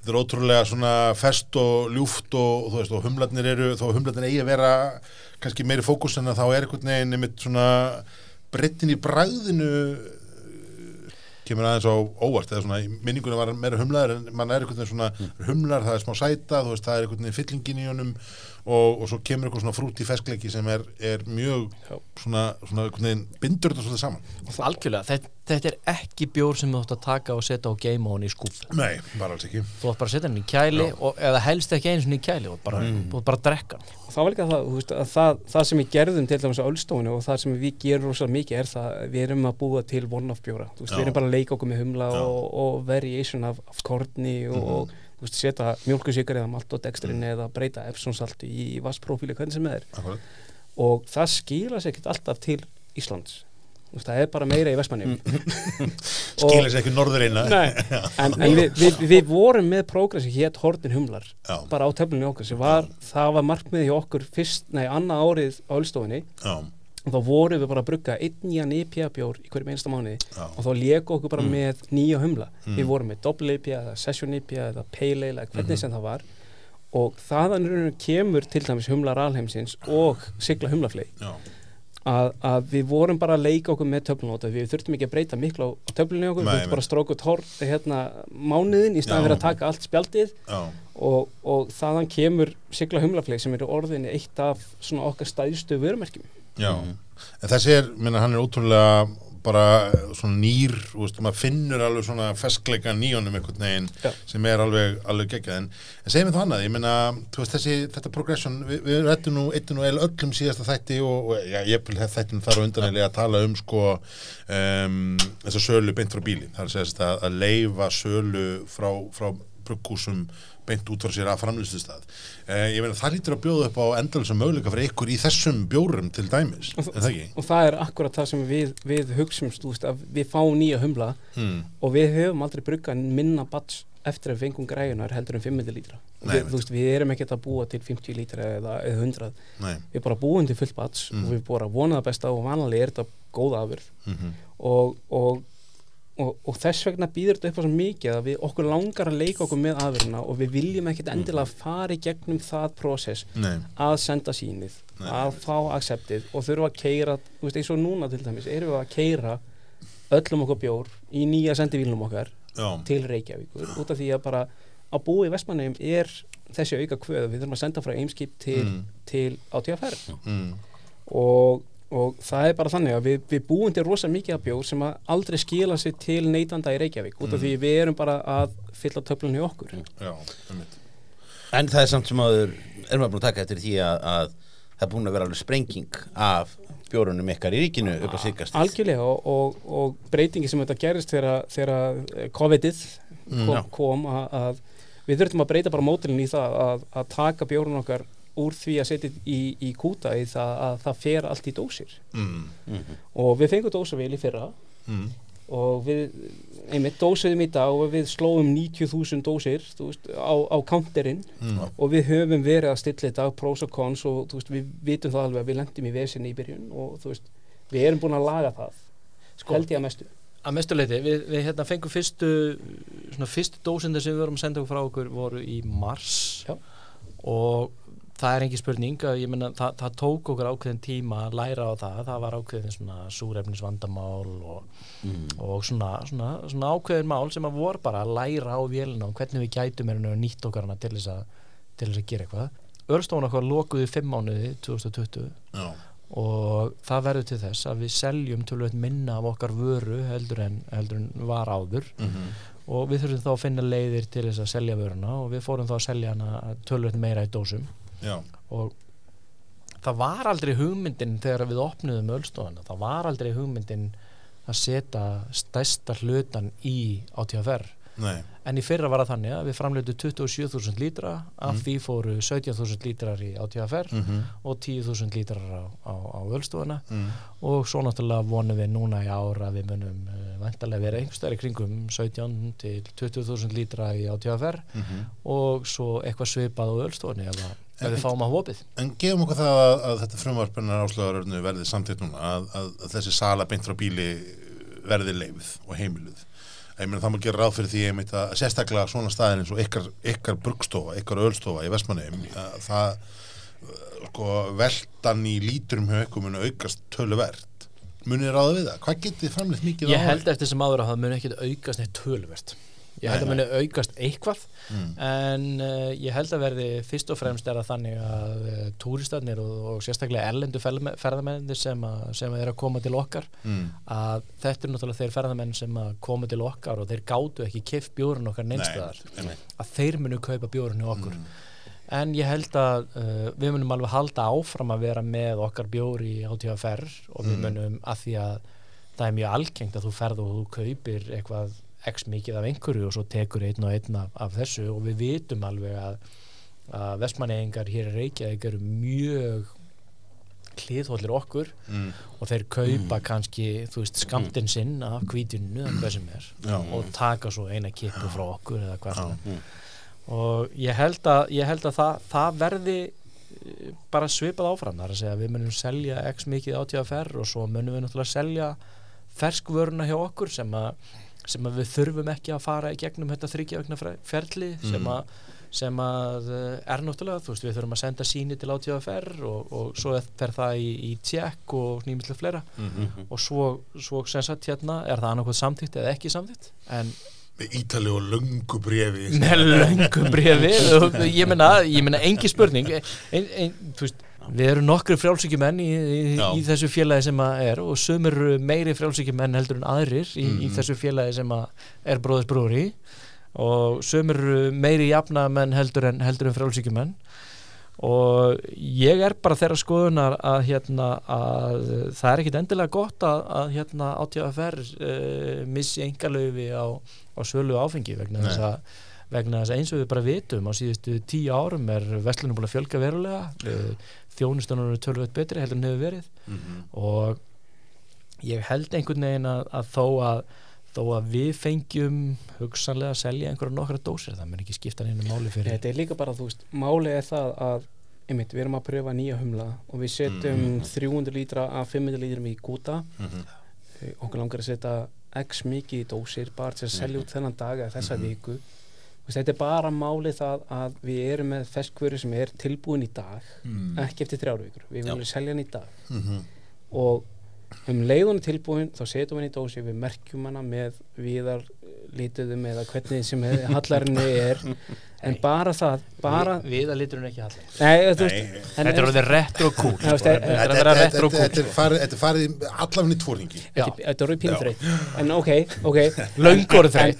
þetta er ótrúlega svona fest og ljúft og, þú veist, og humlarnir eru, þó humlarnir eigi að vera kannski meiri fókus en þá er einhvern veginn einmitt svona brettin í bræðinu kemur aðeins á óvart eða svona minningunum var meira humlaður en mann er veginn svona humlar, það er smá sæta veist, það er veginn fyllingin í honum og, og svo kemur eitthvað svona frút í feskleiki sem er, er mjög svona, svona bindur þetta svolítið saman. Algjörlega, þetta, þetta er ekki bjór sem þú ætti að taka og setja á game on í skúf Nei, bara alls ekki þú ætti bara að setja hann í kæli og, eða helst ekki einu svona í kæli og bara, og bara drekka. Og það var líka það, þú veist, að það, það sem við gerðum til dæmis á Ölstofunni og það sem við gerum rosalega mikið er það að við erum að búa til one-off bjóra. Þú veist, Já. við erum bara að leika okkur með humla og, og variation af, af korni og, og þú veist, setja mjölkusikar eða malt og dextrin eða breyta Epsom salt í, í vassprófíli, hvernig sem það er. Akkurat. Og það skila sér ekkert alltaf til Íslands. Það er bara meira í Vestmanni. skilur sér ekki norður eina Nei, en, en við, við, við vorum með prógram sem hétt Hortin Humlar Já. bara á töflunni okkar var, það var markmiði hjá okkur fyrst, nei, annað árið á Ölstofinni og þá vorum við bara að brugga einn nýjan IPA bjór í hverjum einsta mánuði já, og þá léku okkur bara með nýja humla. Mm. við vorum með double IPA eða session IPA eða pale ale eða hvernig sem það var. Og þaðan kemur til dæmis humlar alheimsins og sigla humlaflei já, að, að við vorum bara að leika okkur með töflunóta við þurftum ekki að breyta miklu á, töflunni okkur Nei, við þurftum bara að stróka hor, hérna, mánuðin í staðan fyrir að taka allt spjaldið. Og, og þaðan kemur sigla humlafleik sem eru orðinni eitt af svona okkar stæðstu vörumerkjum. Já. En þessi er, minna, hann er ótrúlega bara svona nýr, veist, maður finnur alveg svona feskleika nýjónum einhvern veginn Já. sem er alveg, alveg geggjað en, en segjum við það annað, ég meina, veist, þessi þetta progression, við, við rættum nú eittu nú eða öllum síðasta þætti og, og já, ég vil þættin þar á undanlega að tala um sko um, þessa sölu beint frá bíli, það er að þess að, að leifa sölu frá, frá bruggúsum beint út frá sér að framlýstustad eh, ég meina það lítur að bjóða upp á endalisa möguleika fyrir ykkur í þessum bjórum til dæmis, og, það og það er akkurat það sem við, við veist, að við fáum nýja humla Mm. og við höfum aldrei bruggað minna bats eftir að fengum græjunar heldur en 500 lítra Nei, við, veist, við erum ekkert að búa til 50 lítra eða, eða 100 Nei, við bara búum til fullt bats Mhm. og við bara vonum það besta og vanlega er þetta góða afur mm og, og, og, og þess vegna býður þetta upp á svo mikið að við okkur langar að leika okkur með afurina og við viljum ekkert endilega fara í gegnum það prósess að senda sínið Nei. að fá acceptið og þurfa að keira þú veist eins og núna til dæmis erum við að keira öllum okkur bjór í nýja sendivílunum okkar já, til Reykjavíkur út af því að bara að búa í Vestmannheim er þessi auka kvöð við þurfum að senda frá Eimskip til, Mm. til átíðaferð mm, og, og það er bara þannig að við, við búum til rosa mikið af bjór sem að aldrei skila sér til neytanda í Reykjavík út af Mm. því við erum bara að fylla töflunni í okkur já, einmitt En það er samt sem áður, erum við búin að taka eftir því að, að það er búin að vera alveg sprenging af bjórunum ykkar í ríkinu upp á síkast. algjörlega og, og, og breytingi sem þetta gerist þegar, þegar COVID-ið Mm, kom, já. kom að, að við þurftum að breyta bara mótilin í það að, að taka bjórun okkar úr því að setja í, í kúta í það að það fer allt í dósir. Mm, Mhm. og við fengum dósavél í fyrra. Mm, og við einmitt dósiðum í dag og við slóum 90.000 dósir veist, á, á counterinn. Mm, og við höfum verið að stilla þetta pros og cons og veist, við vitum það alveg að við lendum í vesinni í byrjun og veist, við erum búin að laga það Sko. held ég að mestu. að mestu leiti, við, við hérna fengum fyrstu svona fyrstu dósindir sem við vorum að senda okkur frá okkur voru í mars. Já. og það er engin spurning menna það, það tók okkur ákveðin tíma að læra á það það var ákveðin svona súrefnisvandamál og, og svona, svona, svona ákveðin mál sem að voru bara að læra á vélina og hvernig við gætum er nýtt okkar hana til þess að til þess að gera eitthvað. Örstofan okkar lokuði fimm mánuði 2020 já, og það verður til þess að við seljum tölvöld minna af okkar vöru heldur en, heldur en var áður. Mhm, og við þurfum þá að finna leiðir til þess að selja vöruna og við fórum þá að selja hana tölvöld meira í dósum já, og það var aldrei hugmyndin þegar við opnuðum ölstofana það var aldrei hugmyndin að setja stærsta hlutan í átíðaferð nei, en í fyrra var það þannig að við framleitu 27.000 lítra af því fóru 17.000 lítrar í átíðaferð mhm, og 10.000 lítrar á, á, á ölstofana mm, og svo náttúrulega vonum við núna í ára við munum uh, vantarlega vera einhverstaðar í kringum 17 til 20.000 lítra í átíðafer mhm. og svo eitthvað svipað á ölstofni ef, ef við fáum að hópið En gefum okkur það að, að þetta frumvarpennar áslöðarörnu verði samtitt núna að, að, að þessi sala beint frá bíli verði leifð og heimiluð. Ég meina það má gera ráð fyrir því einmitt að sérstaklega svona staðin eins og ykkar, ykkar bruggstofa, ykkar ölstofa í Vestmanneum, að það uh, sko veldan í lítrum hjá ykkur muni aukast töluvert. Munið ráða við það? Hvað getið framleitt mikið ég á held eftir sem áður að það muni ekkit aukast neitt tölvert ég held að muni aukast eitthvað Mm. en uh, ég held að verði fyrst og fremst er það þannig að uh, túristarnir og, og sérstaklega erlendu ferðamennir sem, að, sem að er að koma til okkar Mm. að þetta er náttúrulega þeir ferðamenn sem að koma til okkar og þeir gátu ekki kift bjórun okkar neinstæðar Nei, að þeir munu kaupa bjórun hjá okkur Mm. en ég held að uh, við munum alveg halda áfram að vera með okkar bjóri á TFR og við Mm. munum að því að það er mjög algengt að þú ferð og þú kaupir eitthvað x mikið af einhverju og svo tekur einn og einn af, af þessu og við vitum alveg að, að vestmanneyingar hér í Reykjavík eru mjög hliðhóllir okkur Mm. og þeir kaupa kannski þú veist skamtinn sinn af kvítinu eða hvað sem er Já. og taka svo eina kippu frá okkur eða hvað sem er. Og ég held að, ég held að það, það verði eh, bara svipað áfram. Þar að segja við munum selja x mikið átíðaferð og svo munum við náttúrulega selja ferskvöruna hjá okkur sem að, sem að við þurfum ekki að fara í gegnum þetta þryggjavegna ferli sem Mm. að sem að eh, er náttúrulega, þú veist, við þurfum að senda síni til átíðaferð og, og svo fer það í, í tjekk og nýmislega fleira Mhm. og svo, svo sem sagt hérna er það annarkoð samþýtt eða ekki samþýtt en ítali og löngu brefi. með löngu brefi og ég meina, ég meina engi spurning ein, ein, þú veist, Við erum nokkru frjálsíkjumenn í, í, í þessu félagi sem að er og eru meiri frjálsíkjumenn heldur en aðrir í, í Mhm. þessu félagi sem að er bróðis bróðri og eru meiri jafnamenn heldur en, heldur en frjálsíkjumenn og ég er bara þeirra skoðunar að, hérna, að það er ekkit endilega gott að, að hérna, átíðafer uh, missi engalöfi á, á sölu áfengi vegna þess að vegna þess að eins og við bara vitum á síðustu tíu árum er vestlunum búin að fjölga verulega þjónustunum eru tölvöld betri heldur en hefur verið Mhm. og ég held einhvern veginn að, að þó að þó að við fengjum hugsanlega að selja einhverja nokkra dósir það mun ekki skipta neina máli fyrir Þetta er líka bara, þú veist, málið er það að einmitt, við erum að pröfa nýja humla og við setjum Mm. 300 lítra af 500 lítrum í gúta Mhm. Eh, okkur langar að setja x mikið í dósir bara til að selja út þennan dag eða þessa Mhm. viku þetta er bara málið það að við erum með feskvöru sem er tilbúin í dag Mm. ekki eftir þrjár vikur, við viljum selja hann í dag Mhm. og um leiðunni tilbúin þá setjum við í dósi, við merkjum hana með viðar lítuðum eða hvernig sem hallarinni er en bara það bara, við, við að liturinn ekki hallar nei, þú veist Nei. en, þetta er Já, veist, sko. eh, þetta er er sko. farið- þetta er farið í- allavega í tvo ringi Já. Þetta er orðið pínþreytt en ok, ok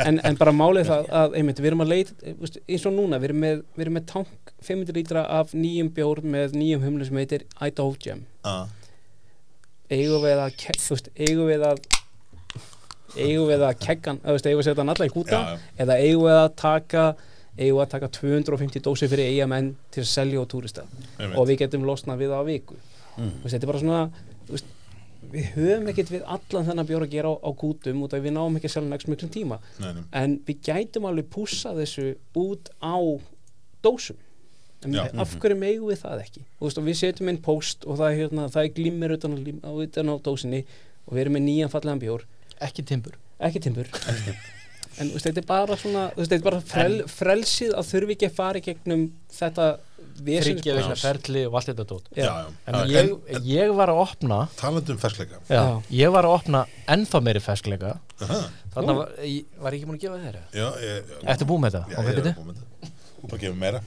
en, en, bara málið það að einmitt, við erum að leita eh, eins og núna, við erum með, við erum með tank 500 lítra af nýjum bjór með nýjum humlu sem heitir Idaho Jam Ah. Eigum við að ke- þú veist, eigum við að eigum við að keggan eigum við að setja hann alla í já. eða eigum við að taka eigum við að taka 250 dósir fyrir eigamenn til að selja á túrista og við getum losnað við það á viku Mm. Veist, þetta er bara svona veist, við höfum ekkert við allan þennan bjór að gera á, á kútum út af við náum ekki að selja nægst miklum tíma Nei, nei. en við gætum alveg pússa þessu út á dósum. Af hverju megum við það ekki? Og, veist, og við setjum inn post og það er, hérna, það er glimmir utan á, utan á dósinni og við erum með nýjan fallegan bjór. Ekki timbur. Ekki timbur. En þú veist, þetta er bara svona þú veist, þetta er bara frel, frelsið að þurfi ekki að fara í gegnum þetta vesens- þryggja vegna ferli og allt þetta dót. Já, Já. já. en ég, ég var að opna talandi um ferskleika. Já, ég var að opna ennþá meiri ferskleika. Aha. þannig var, ég, var ég ekki múin að gefa þér Já, ég, Ertu búin með þetta? Já, ég er búin með þetta Þú bara gefur meira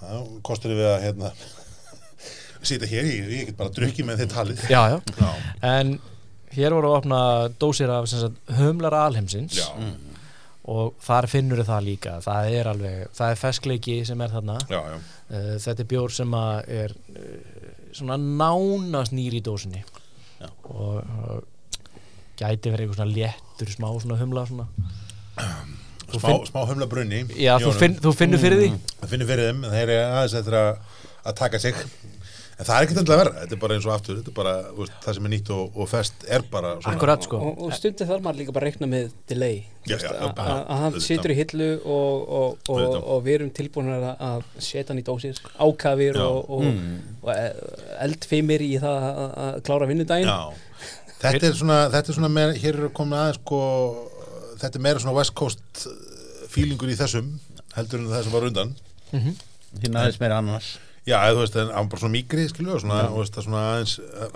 Það kostur við að hérna sýta hér, ég, ég get bara drukkið með þið talið. Já, já, Já, en hér voru að opna dósir af sem sagt, humlar alheimsins. Já, og þar finnur það líka. Það er alveg, það er ferskleiki sem er þarna. Já, já. uh, þetta er bjór sem að er uh, svona nánast nýr í dósinni. Já. og, og gæti verið eitthvað svona léttur smá svona humla svona. Þú Smá, finn- smá humla brunni já, þú, finn, þú finnur fyrir því? Það finnir fyrir þeim, þeir eru aðeins eftir að, að taka sig. En það er ekkert endilega verra, þetta er bara eins og aftur, þetta er bara, þú veist, það sem er nýtt og, og fest er bara svona. Akkurat sko. Og, og stundir þarf maður líka bara að reikna með delay að- hann situr í hillu og, og, og, Auðvitað. og við erum tilbúin að, að setja hann í dósir ákafir og, og, Mm. og e- eldfimir í það að- að klára vinnudaginn. Já, þetta er svona, þetta er svona meira, hér eru komin aðeins sko, þetta er meira svona West Coast uh, feelingur í þessum, heldur en það sem var undan. Hinn aðeins meira annars Já, þú veist, en hann bara svona mýgri, skilju, og svona, þú veist, það er svona aðeins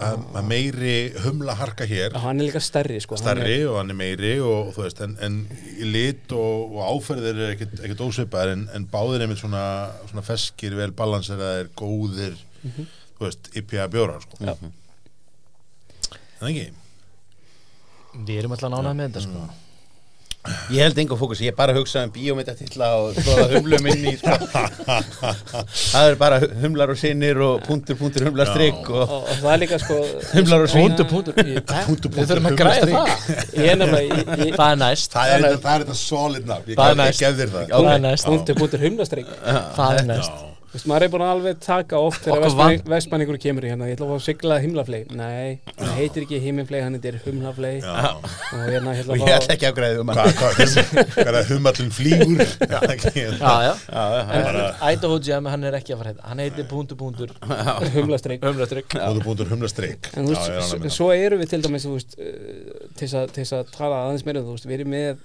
að, að meiri humla harka hér, Já, hann er líka stærri sko, hann starri og hann er meiri og þú veist, en, en lit og, og áferðir er ekkert, ekkert ósvipaðir en, en báðir einmitt svona, svona feskir, vel balanseraðir, góðir, þú veist, IPA bjórar, sko. Já. En ekki? við erum alltaf nánað með þetta sko Ég held enga fókus, ég er bara að hugsa um bíómyndatitla og skoða humlum inn í sko. Það er bara humlar og sinnir og punktur, punktur, humlar, strikk og og, og það er líka sko humlar og svín Punktur, punktur, Punktur, Við þurfum að punktur, græða humlastrik. það. Ég er nefnilega ég- Það er næst. Það er þetta, það er þetta solid nafn, ég Það er gef- þér það. Það næst. Punktur, punktur, humlastrik Það er næst. Þú veist, maður er búin að alveg taka oft þegar vestmanningur kemur í hérna, ég ætla að fá að sigla himlaflei nei, hann heitir ekki himlaflei, hann heitir humlaflei og hérna ég og ætla ég að ætla ekki að græða um hann. Hvað, er það? Humallin flýgur? Já, ekki, Já, En Idaho Jam, hann er ekki að fara hérna. Hann heitir fá humlastrik. Humlastrygg og þú búintur humlastrik. en þú veist, það. svo erum við til dæmis þú veist, uh, til þess að- tala aðeins meira um, þú veist, við erum með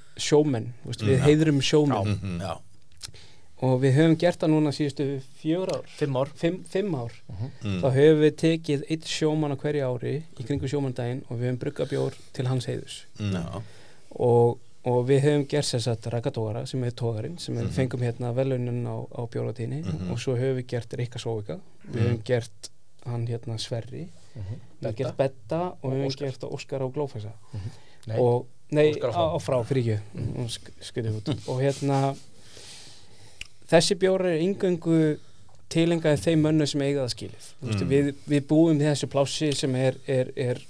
veist, við heiðrum sjómenn Mhm. já, og við höfum gert það núna síðustu fjör ár. Fimm ár. Fimm, fimm ár. Mm. þá höfum við tekið eitt sjómann á hverju ári í kringu sjómanndaginn og við höfum bruggabjór til hans heiðus já, og, og við höfum gert þess að rakatógara sem er tógarinn sem við fengum hérna velunin á, á bjóratíðinni. Mhm. og svo höfum við gert Rikka Sóvika. Við höfum gert hann hérna Sverri. Við höfum gert Betta. Og við höfum gert Óskar á Glófæsa Nei, og nei, á á, Frá. fyrir ekki og hérna þessi bjóri er yngöngu tilengaði þeim mönnu sem eiga það skilið mm. Mm. við, við búum þessu plássi sem er, er, er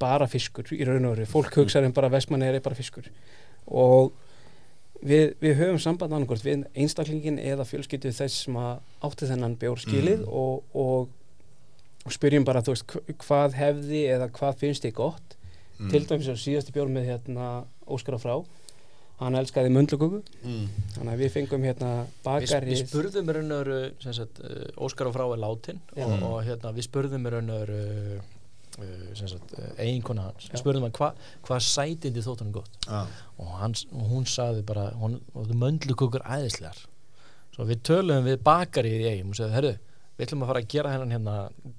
bara fiskur í raun og veru, fólk hugsaður um bara vestmanni er bara fiskur og við, við höfum samband annarkort við einstaklingin eða fjölskyttu þess sem átti þennan bjór skilið Mm. og, og, og spyrjum bara þú veist hv- hvað hefði eða hvað finnst þið gott Mm. til dæmis á síðasti bjór með hérna Óskar á frá hann elskaði möndluköku Mm. þannig að við fengum hérna Við, bakari við spurðum í raun og veru sem sagt, uh, Óskar og frá er látin Já. og, og hérna, við spurðum í raun og veru uh, uh, sem sagt, uh, eiginkona hans Já. spurðum hann hva, hvað sætindi þótt hann gott Já. og, hans, og hún sagði bara möndlukukur æðislegar svo við töluðum við bakarið í eigum og segðum, herru, við ætlum að fara að gera hennan hérna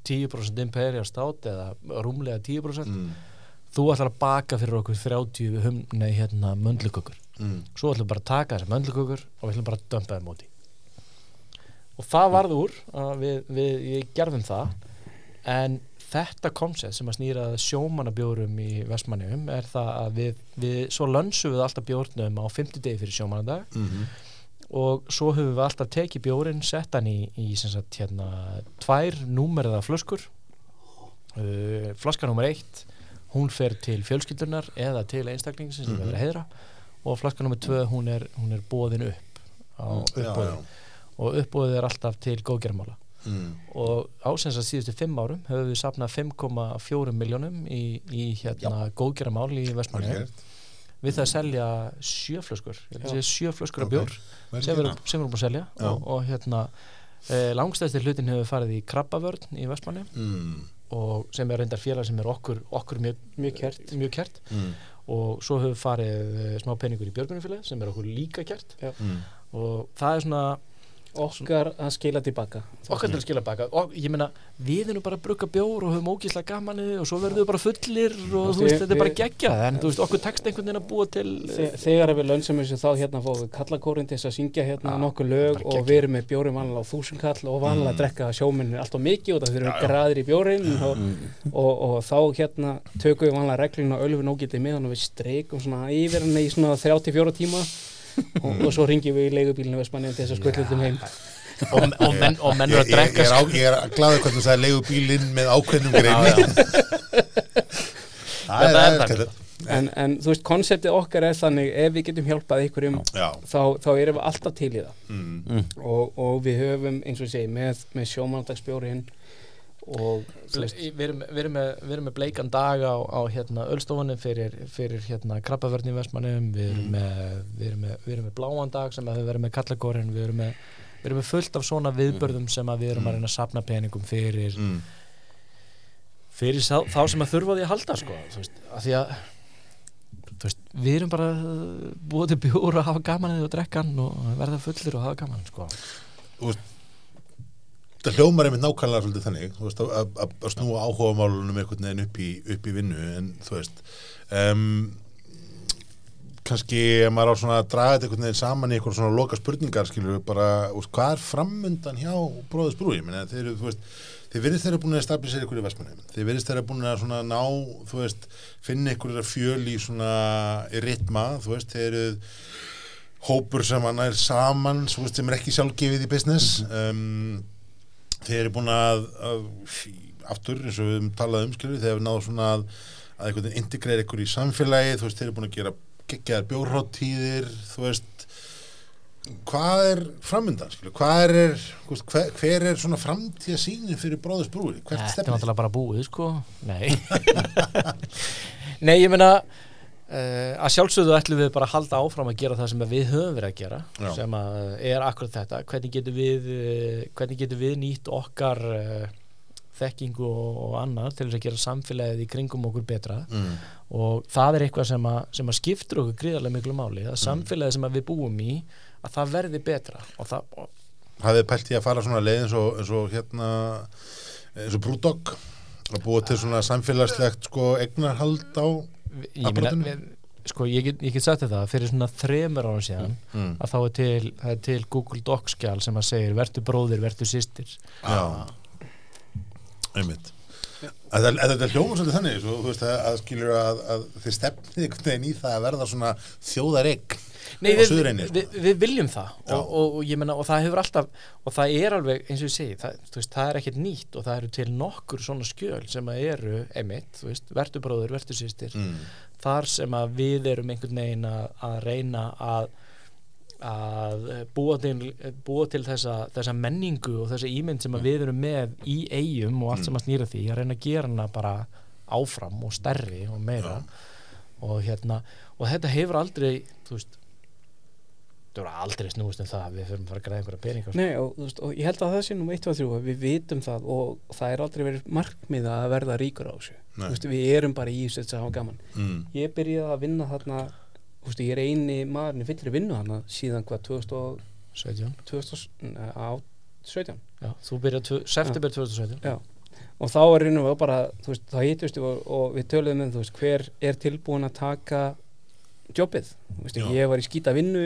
10% imperial stát eða rúmlega 10% Mm. þú ætlar að baka fyrir okkur 30 hum, nei, hérna, möndlukukur Mm. svo ætlum við bara að taka þessar möndlukukur og við ætlum bara að dömpa þeim úti og það varð úr að við, við, við gerðum það en þetta koncept sem að snýra sjómanabjórum í Vestmanniðum er það að við, við svo lönsum við alltaf bjórnum á 50 degi fyrir sjómanadag Mm. og svo höfum við alltaf tekið bjórin sett hann í, í sem sagt, hérna, tvær númerða flöskur uh, flaska nummer eitt hún fer til fjölskyldunar eða til einstaklingsins sem Mhm. við verðum að heiðra og flaska nummer tvö hún er, hún er bóðin upp á Já, uppbóði já. og uppbóðið er alltaf til góðgermála Mm. og ásens að síðustu fimm árum höfum við sapnað 5,4 miljónum í, í hérna góðgermál í Vestmanni við það að selja sjöflöskur sjöflöskur af Ok. bjór Vel sem við erum, búin að selja og, og hérna e, langstæðstir hlutin hefur farið í krabbavörn í Vestmanni Mm. og sem er reyndar félag sem er okkur, okkur mjög, Mjög kært. mjög kært Mm. Og svo hefur farið e, smá peningur í björgunumfélag sem er okkur líka kært Mm. og það er svona okkar að skila tilbaka. Okkar til að skila baka og ég meina við erum bara að brugga bjór og höfum ógíslega gamanið og svo verðum við bara fullir og þú veist þetta er bara geggjað. En þú veist okkur tekst einhvern veginn að búa til Þe- þegar við lönsum þessu þá hérna fóðum við kallakórin til þess að syngja hérna nokkuð lög og við erum með bjórin vanlega á þúsund kall og vanlega að drekka sjóminn alltaf mikið og það þurfum graðir í bjórin og, og, og þá hérna tökum við vanlega regluna ölfin ógætið meðan og við streikum svona yfir hann í svona 34 tíma og, og svo ringjum við í leigubílinu Vestmanni til þess að skvöldum heim. Og, og, menn, og menn eru Ég, að ég, ég drekka er, á, ég er glaður hvernig þú sagði leigu bílinn með ákveðnum greini. Það Þetta er er aðeins en, en þú veist, konseptið okkar er þannig ef við getum hjálpað einhverjum Já, þá, þá erum við alltaf til í það. Mm. og, og við höfum eins og ég segi með, með veist, við erum, við, erum með, við erum með bleikan dag á, á hérna, ölstofunni fyrir, fyrir hérna, krabbavörn í Vestmannum við erum, með, við, erum með, við erum með bláan dag sem við erum með kallagórin við erum með, við erum með fullt af svona viðbörðum sem við erum að reyna að sapna peningum fyrir, Mm. fyrir sá, þá sem að þurfa því að halda sko, veist, að því að veist, við erum bara búið til bjór að hafa gaman og drekka hann og verða fullir og hafa gaman sko. Það hljómar einmitt nákvæmlega svolítið þannig veist, að, að, að snúa áhugamálunum einhvern veginn upp í, upp í vinnu en þú veist um, kannski ef maður á svona að draga þetta einhvern veginn saman í einhver svona loka spurningar skilur við bara, úst, hvað er framundan hjá bróðisbrúi, þeir eru þú veist Þið virðist þeirra búin að stabilisera ykkur í Vestmanni Þið virðist þeirra búin að svona ná veist, finna ykkur fjöl í svona í ritma, þú veist, þeir eru hópur sem hann er saman veist, sem er ekki sjálfgefið í business um, þeir eru búin að, að aftur eins og við höfum talað um skilur, þeir eru náðu svona að, að einhvern veginn integreira ykkur í samfélagi veist, þeir eru búin að gera geggjaðar bjórháttíðir þú veist hvað er framöndan er, hver, hver er svona framtíða sínin fyrir bróðus brúi hvert Þetta er náttúrulega bara búið sko. Nei. Nei, ég meina uh, að sjálfsögðu ætlum við bara að halda áfram að gera það sem við höfum verið að gera Já. sem að er akkurat þetta. Hvernig getum við, uh, hvernig getum við nýtt okkar uh, þekkingu og, og annað til þess að gera samfélagið í kringum okkur betra? Mm, og það er eitthvað sem að, sem að skiptur okkur gríðarlega miklu máli Mm. að samfélagið sem að við búum í að það verði betra. Og það, hafið þið pælt í að fara svona leið eins og, eins og hérna eins og Brúdog að búa til svona samfélagslegt sko egnarhald á ég meina sko ég get, ég get sagt þetta fyrir svona þremur árum síðan mm. að þá er til, er til Google Docs skjál sem að segir vertu bróðir, vertu systir. Já, einmitt. Þetta hljóma svolítið þannig svo, þú veist að, að skilur að, að þið stefnið einhvern veginn í það að verða svona þjóðaregg Nei, við, suðureyni við, við, við viljum það. Og, og, og ég menna og það hefur alltaf og það er alveg eins og ég segi það, veist, það er ekkert nýtt og það eru til nokkur svona skjöl sem að eru einmitt, þú veist, vertu bróður, vertu sýstir mm. þar sem að við erum einhvern veginn að, að reyna að að búa til, búa til þessa, þessa menningu og þessa ímynd sem að við erum með í eigum og allt sem að snýra því að reyna að gera hana bara áfram og stærri og meira. Og hérna og þetta hefur aldrei þú veist þetta hefur aldrei snúist um það að við fyrir að fara að græða einhverja peninga sko. Nei, og, veist, og ég held að það sé nú 1, 2, 3 að við vitum það og það er aldrei verið markmið að verða ríkur á þessu. Veist, við erum bara í þessu þess að hafa gaman. Mm. ég byrjaði að vinna þarna veist, ég er eini maðurinn í fyllri vinnu þarna síðan hvað 2000, og- 17 2000 nei, á 17 Já, þú byrjað september 2017 Já. og þá er raunum við bara veist, þá hittust við og, og við töluðum um veist, hver er tilbúin að taka jobbið, veist, ég var í skýta vinnu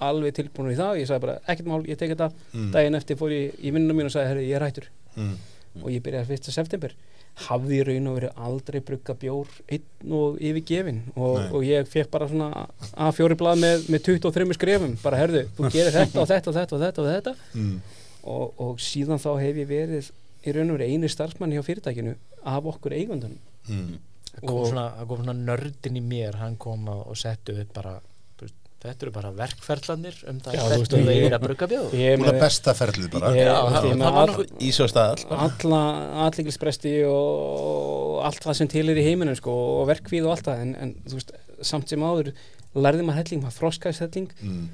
alveg tilbúin í það, ég sagði bara ekkert mál, ég tek þetta, Mm. daginn eftir fór ég í vinnuna mín og sagði, herri, ég er hættur Mm. og ég byrjaði 1. september hafði í raun og verið aldrei brugga bjór einn og yfirgefin og, Nei. og ég fekk bara svona A4 blað með, með 23 skrefum bara herðu, þú gerir þetta og þetta og þetta og þetta og þetta Mm. og, og síðan þá hef ég verið í raun og verið einu starfsmann hjá fyrirtækinu af okkur eigundunum Mm. það kom Og- svona, það kom svona nördin í mér hann kom og og setti upp bara þetta eru bara verkferðlanir um það hvernig það er að brugga bjóð ég er Búin að með besta ferlið bara. Ég- Já, það, með all- Ís og staðall alla alliklispresti og allt það sem til er í heiminum sko, og verkvíð og allt það. En, en veist, samt sem áður lærði maður helling, maður þroskaðist helling. Mm.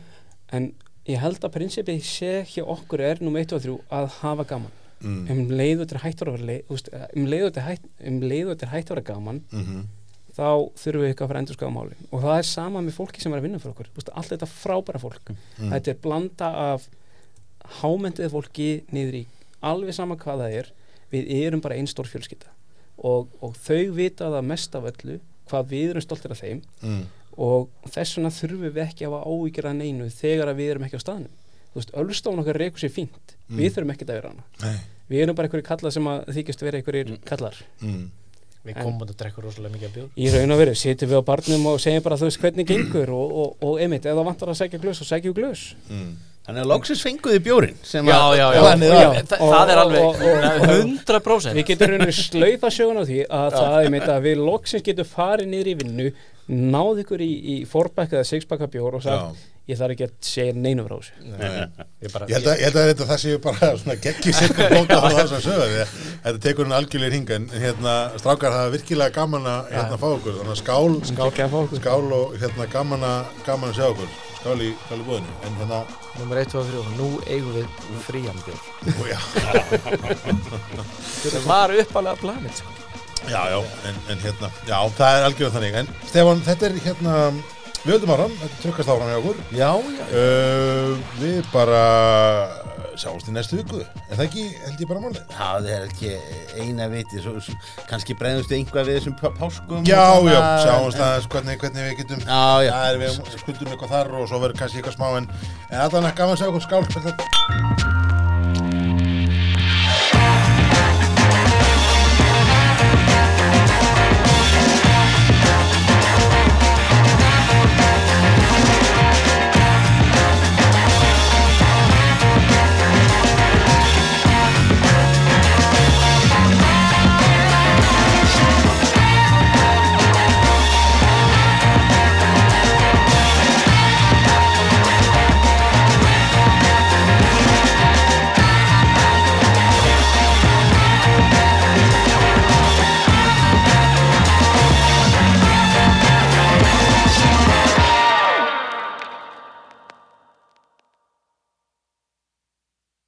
en ég held að prinsipið sé hjá okkur er nú 1 og 3 að hafa gaman. Mm. um leiðu þetta er hægt að vera um leiðu þetta er hægt, um þetta er hægt að vera gaman Mm þá þurfum við eitthvað að fara að endur skafa málin. Og það er sama með fólki sem er að vinna fyrir okkur. Þú veist, allt þetta frábæra fólk. Mm. þetta er blanda af hámendið fólki niður í alveg sama hvað það er. Við erum bara einn stór fjölskylda. Og, og þau vita það mest af öllu hvað við erum stoltir af þeim. Mm. og þess vegna þurfum við ekki að hafa áhyggjur að neinu þegar að við erum ekki á staðnum. Þú veist, Ölstofan okkar reykur sér fínt. Mm. við þurfum ekki að vera hana. Nei. við erum bara einhverjir kallar sem að þykjast vera einhverjir kallar. Mm. Við komum og drekkur rosalega mikið að bjóð í raun og veru, sitjum við á barnum og segjum bara þú veist hvernig gengur og, og, og einmitt, ef það vantar að segja glös og segjum glös Mm. Þannig að loksins fenguði bjórin sem já, já, já, planið já. Þa, Og- það er alveg og- og- 100% við getum raun og veru slaufa sögun á því að það er einmitt að við loksins getum farið niður í vinnu náð ykkur í, í forbæk eða sixbæka bjór og sagt Já. Ég þarf ekki að segja neinu frá þessu. Nei. ég bara, Ég held að, ég held að þetta, það séu bara svona geggi sirka bóta á þess að sögja því að þetta tekur hann algjörlega hinga en hérna strákar það er virkilega gaman að hérna fá okkur þannig að skál, skál að skál og hérna gaman að, gaman að sjá okkur. Skál í, skál í búðinu en hérna, nummer 1, 2 og 3 nú eigum við frían bjór ó, já, sem var uppalega planið sko. já, já, en, en hérna já, það er algjörlega þannig. En Stefán, þetta er hérna við höldum áfram, þetta trukkast áfram hjá okkur. Já, já, uh, við bara sjáumst í næstu viku. Er það ekki, held ég bara málið? Það er ekki eina viti svo, svo, kannski bregðumstu einhvað við þessum pá- páskum Já, og svona, já, sjáumst en- aðeins hvernig, hvernig við getum Já, já, Það er við skuldum eitthvað þar og svo verður kannski eitthvað smá en, en allan að gaman að sjá okkur skál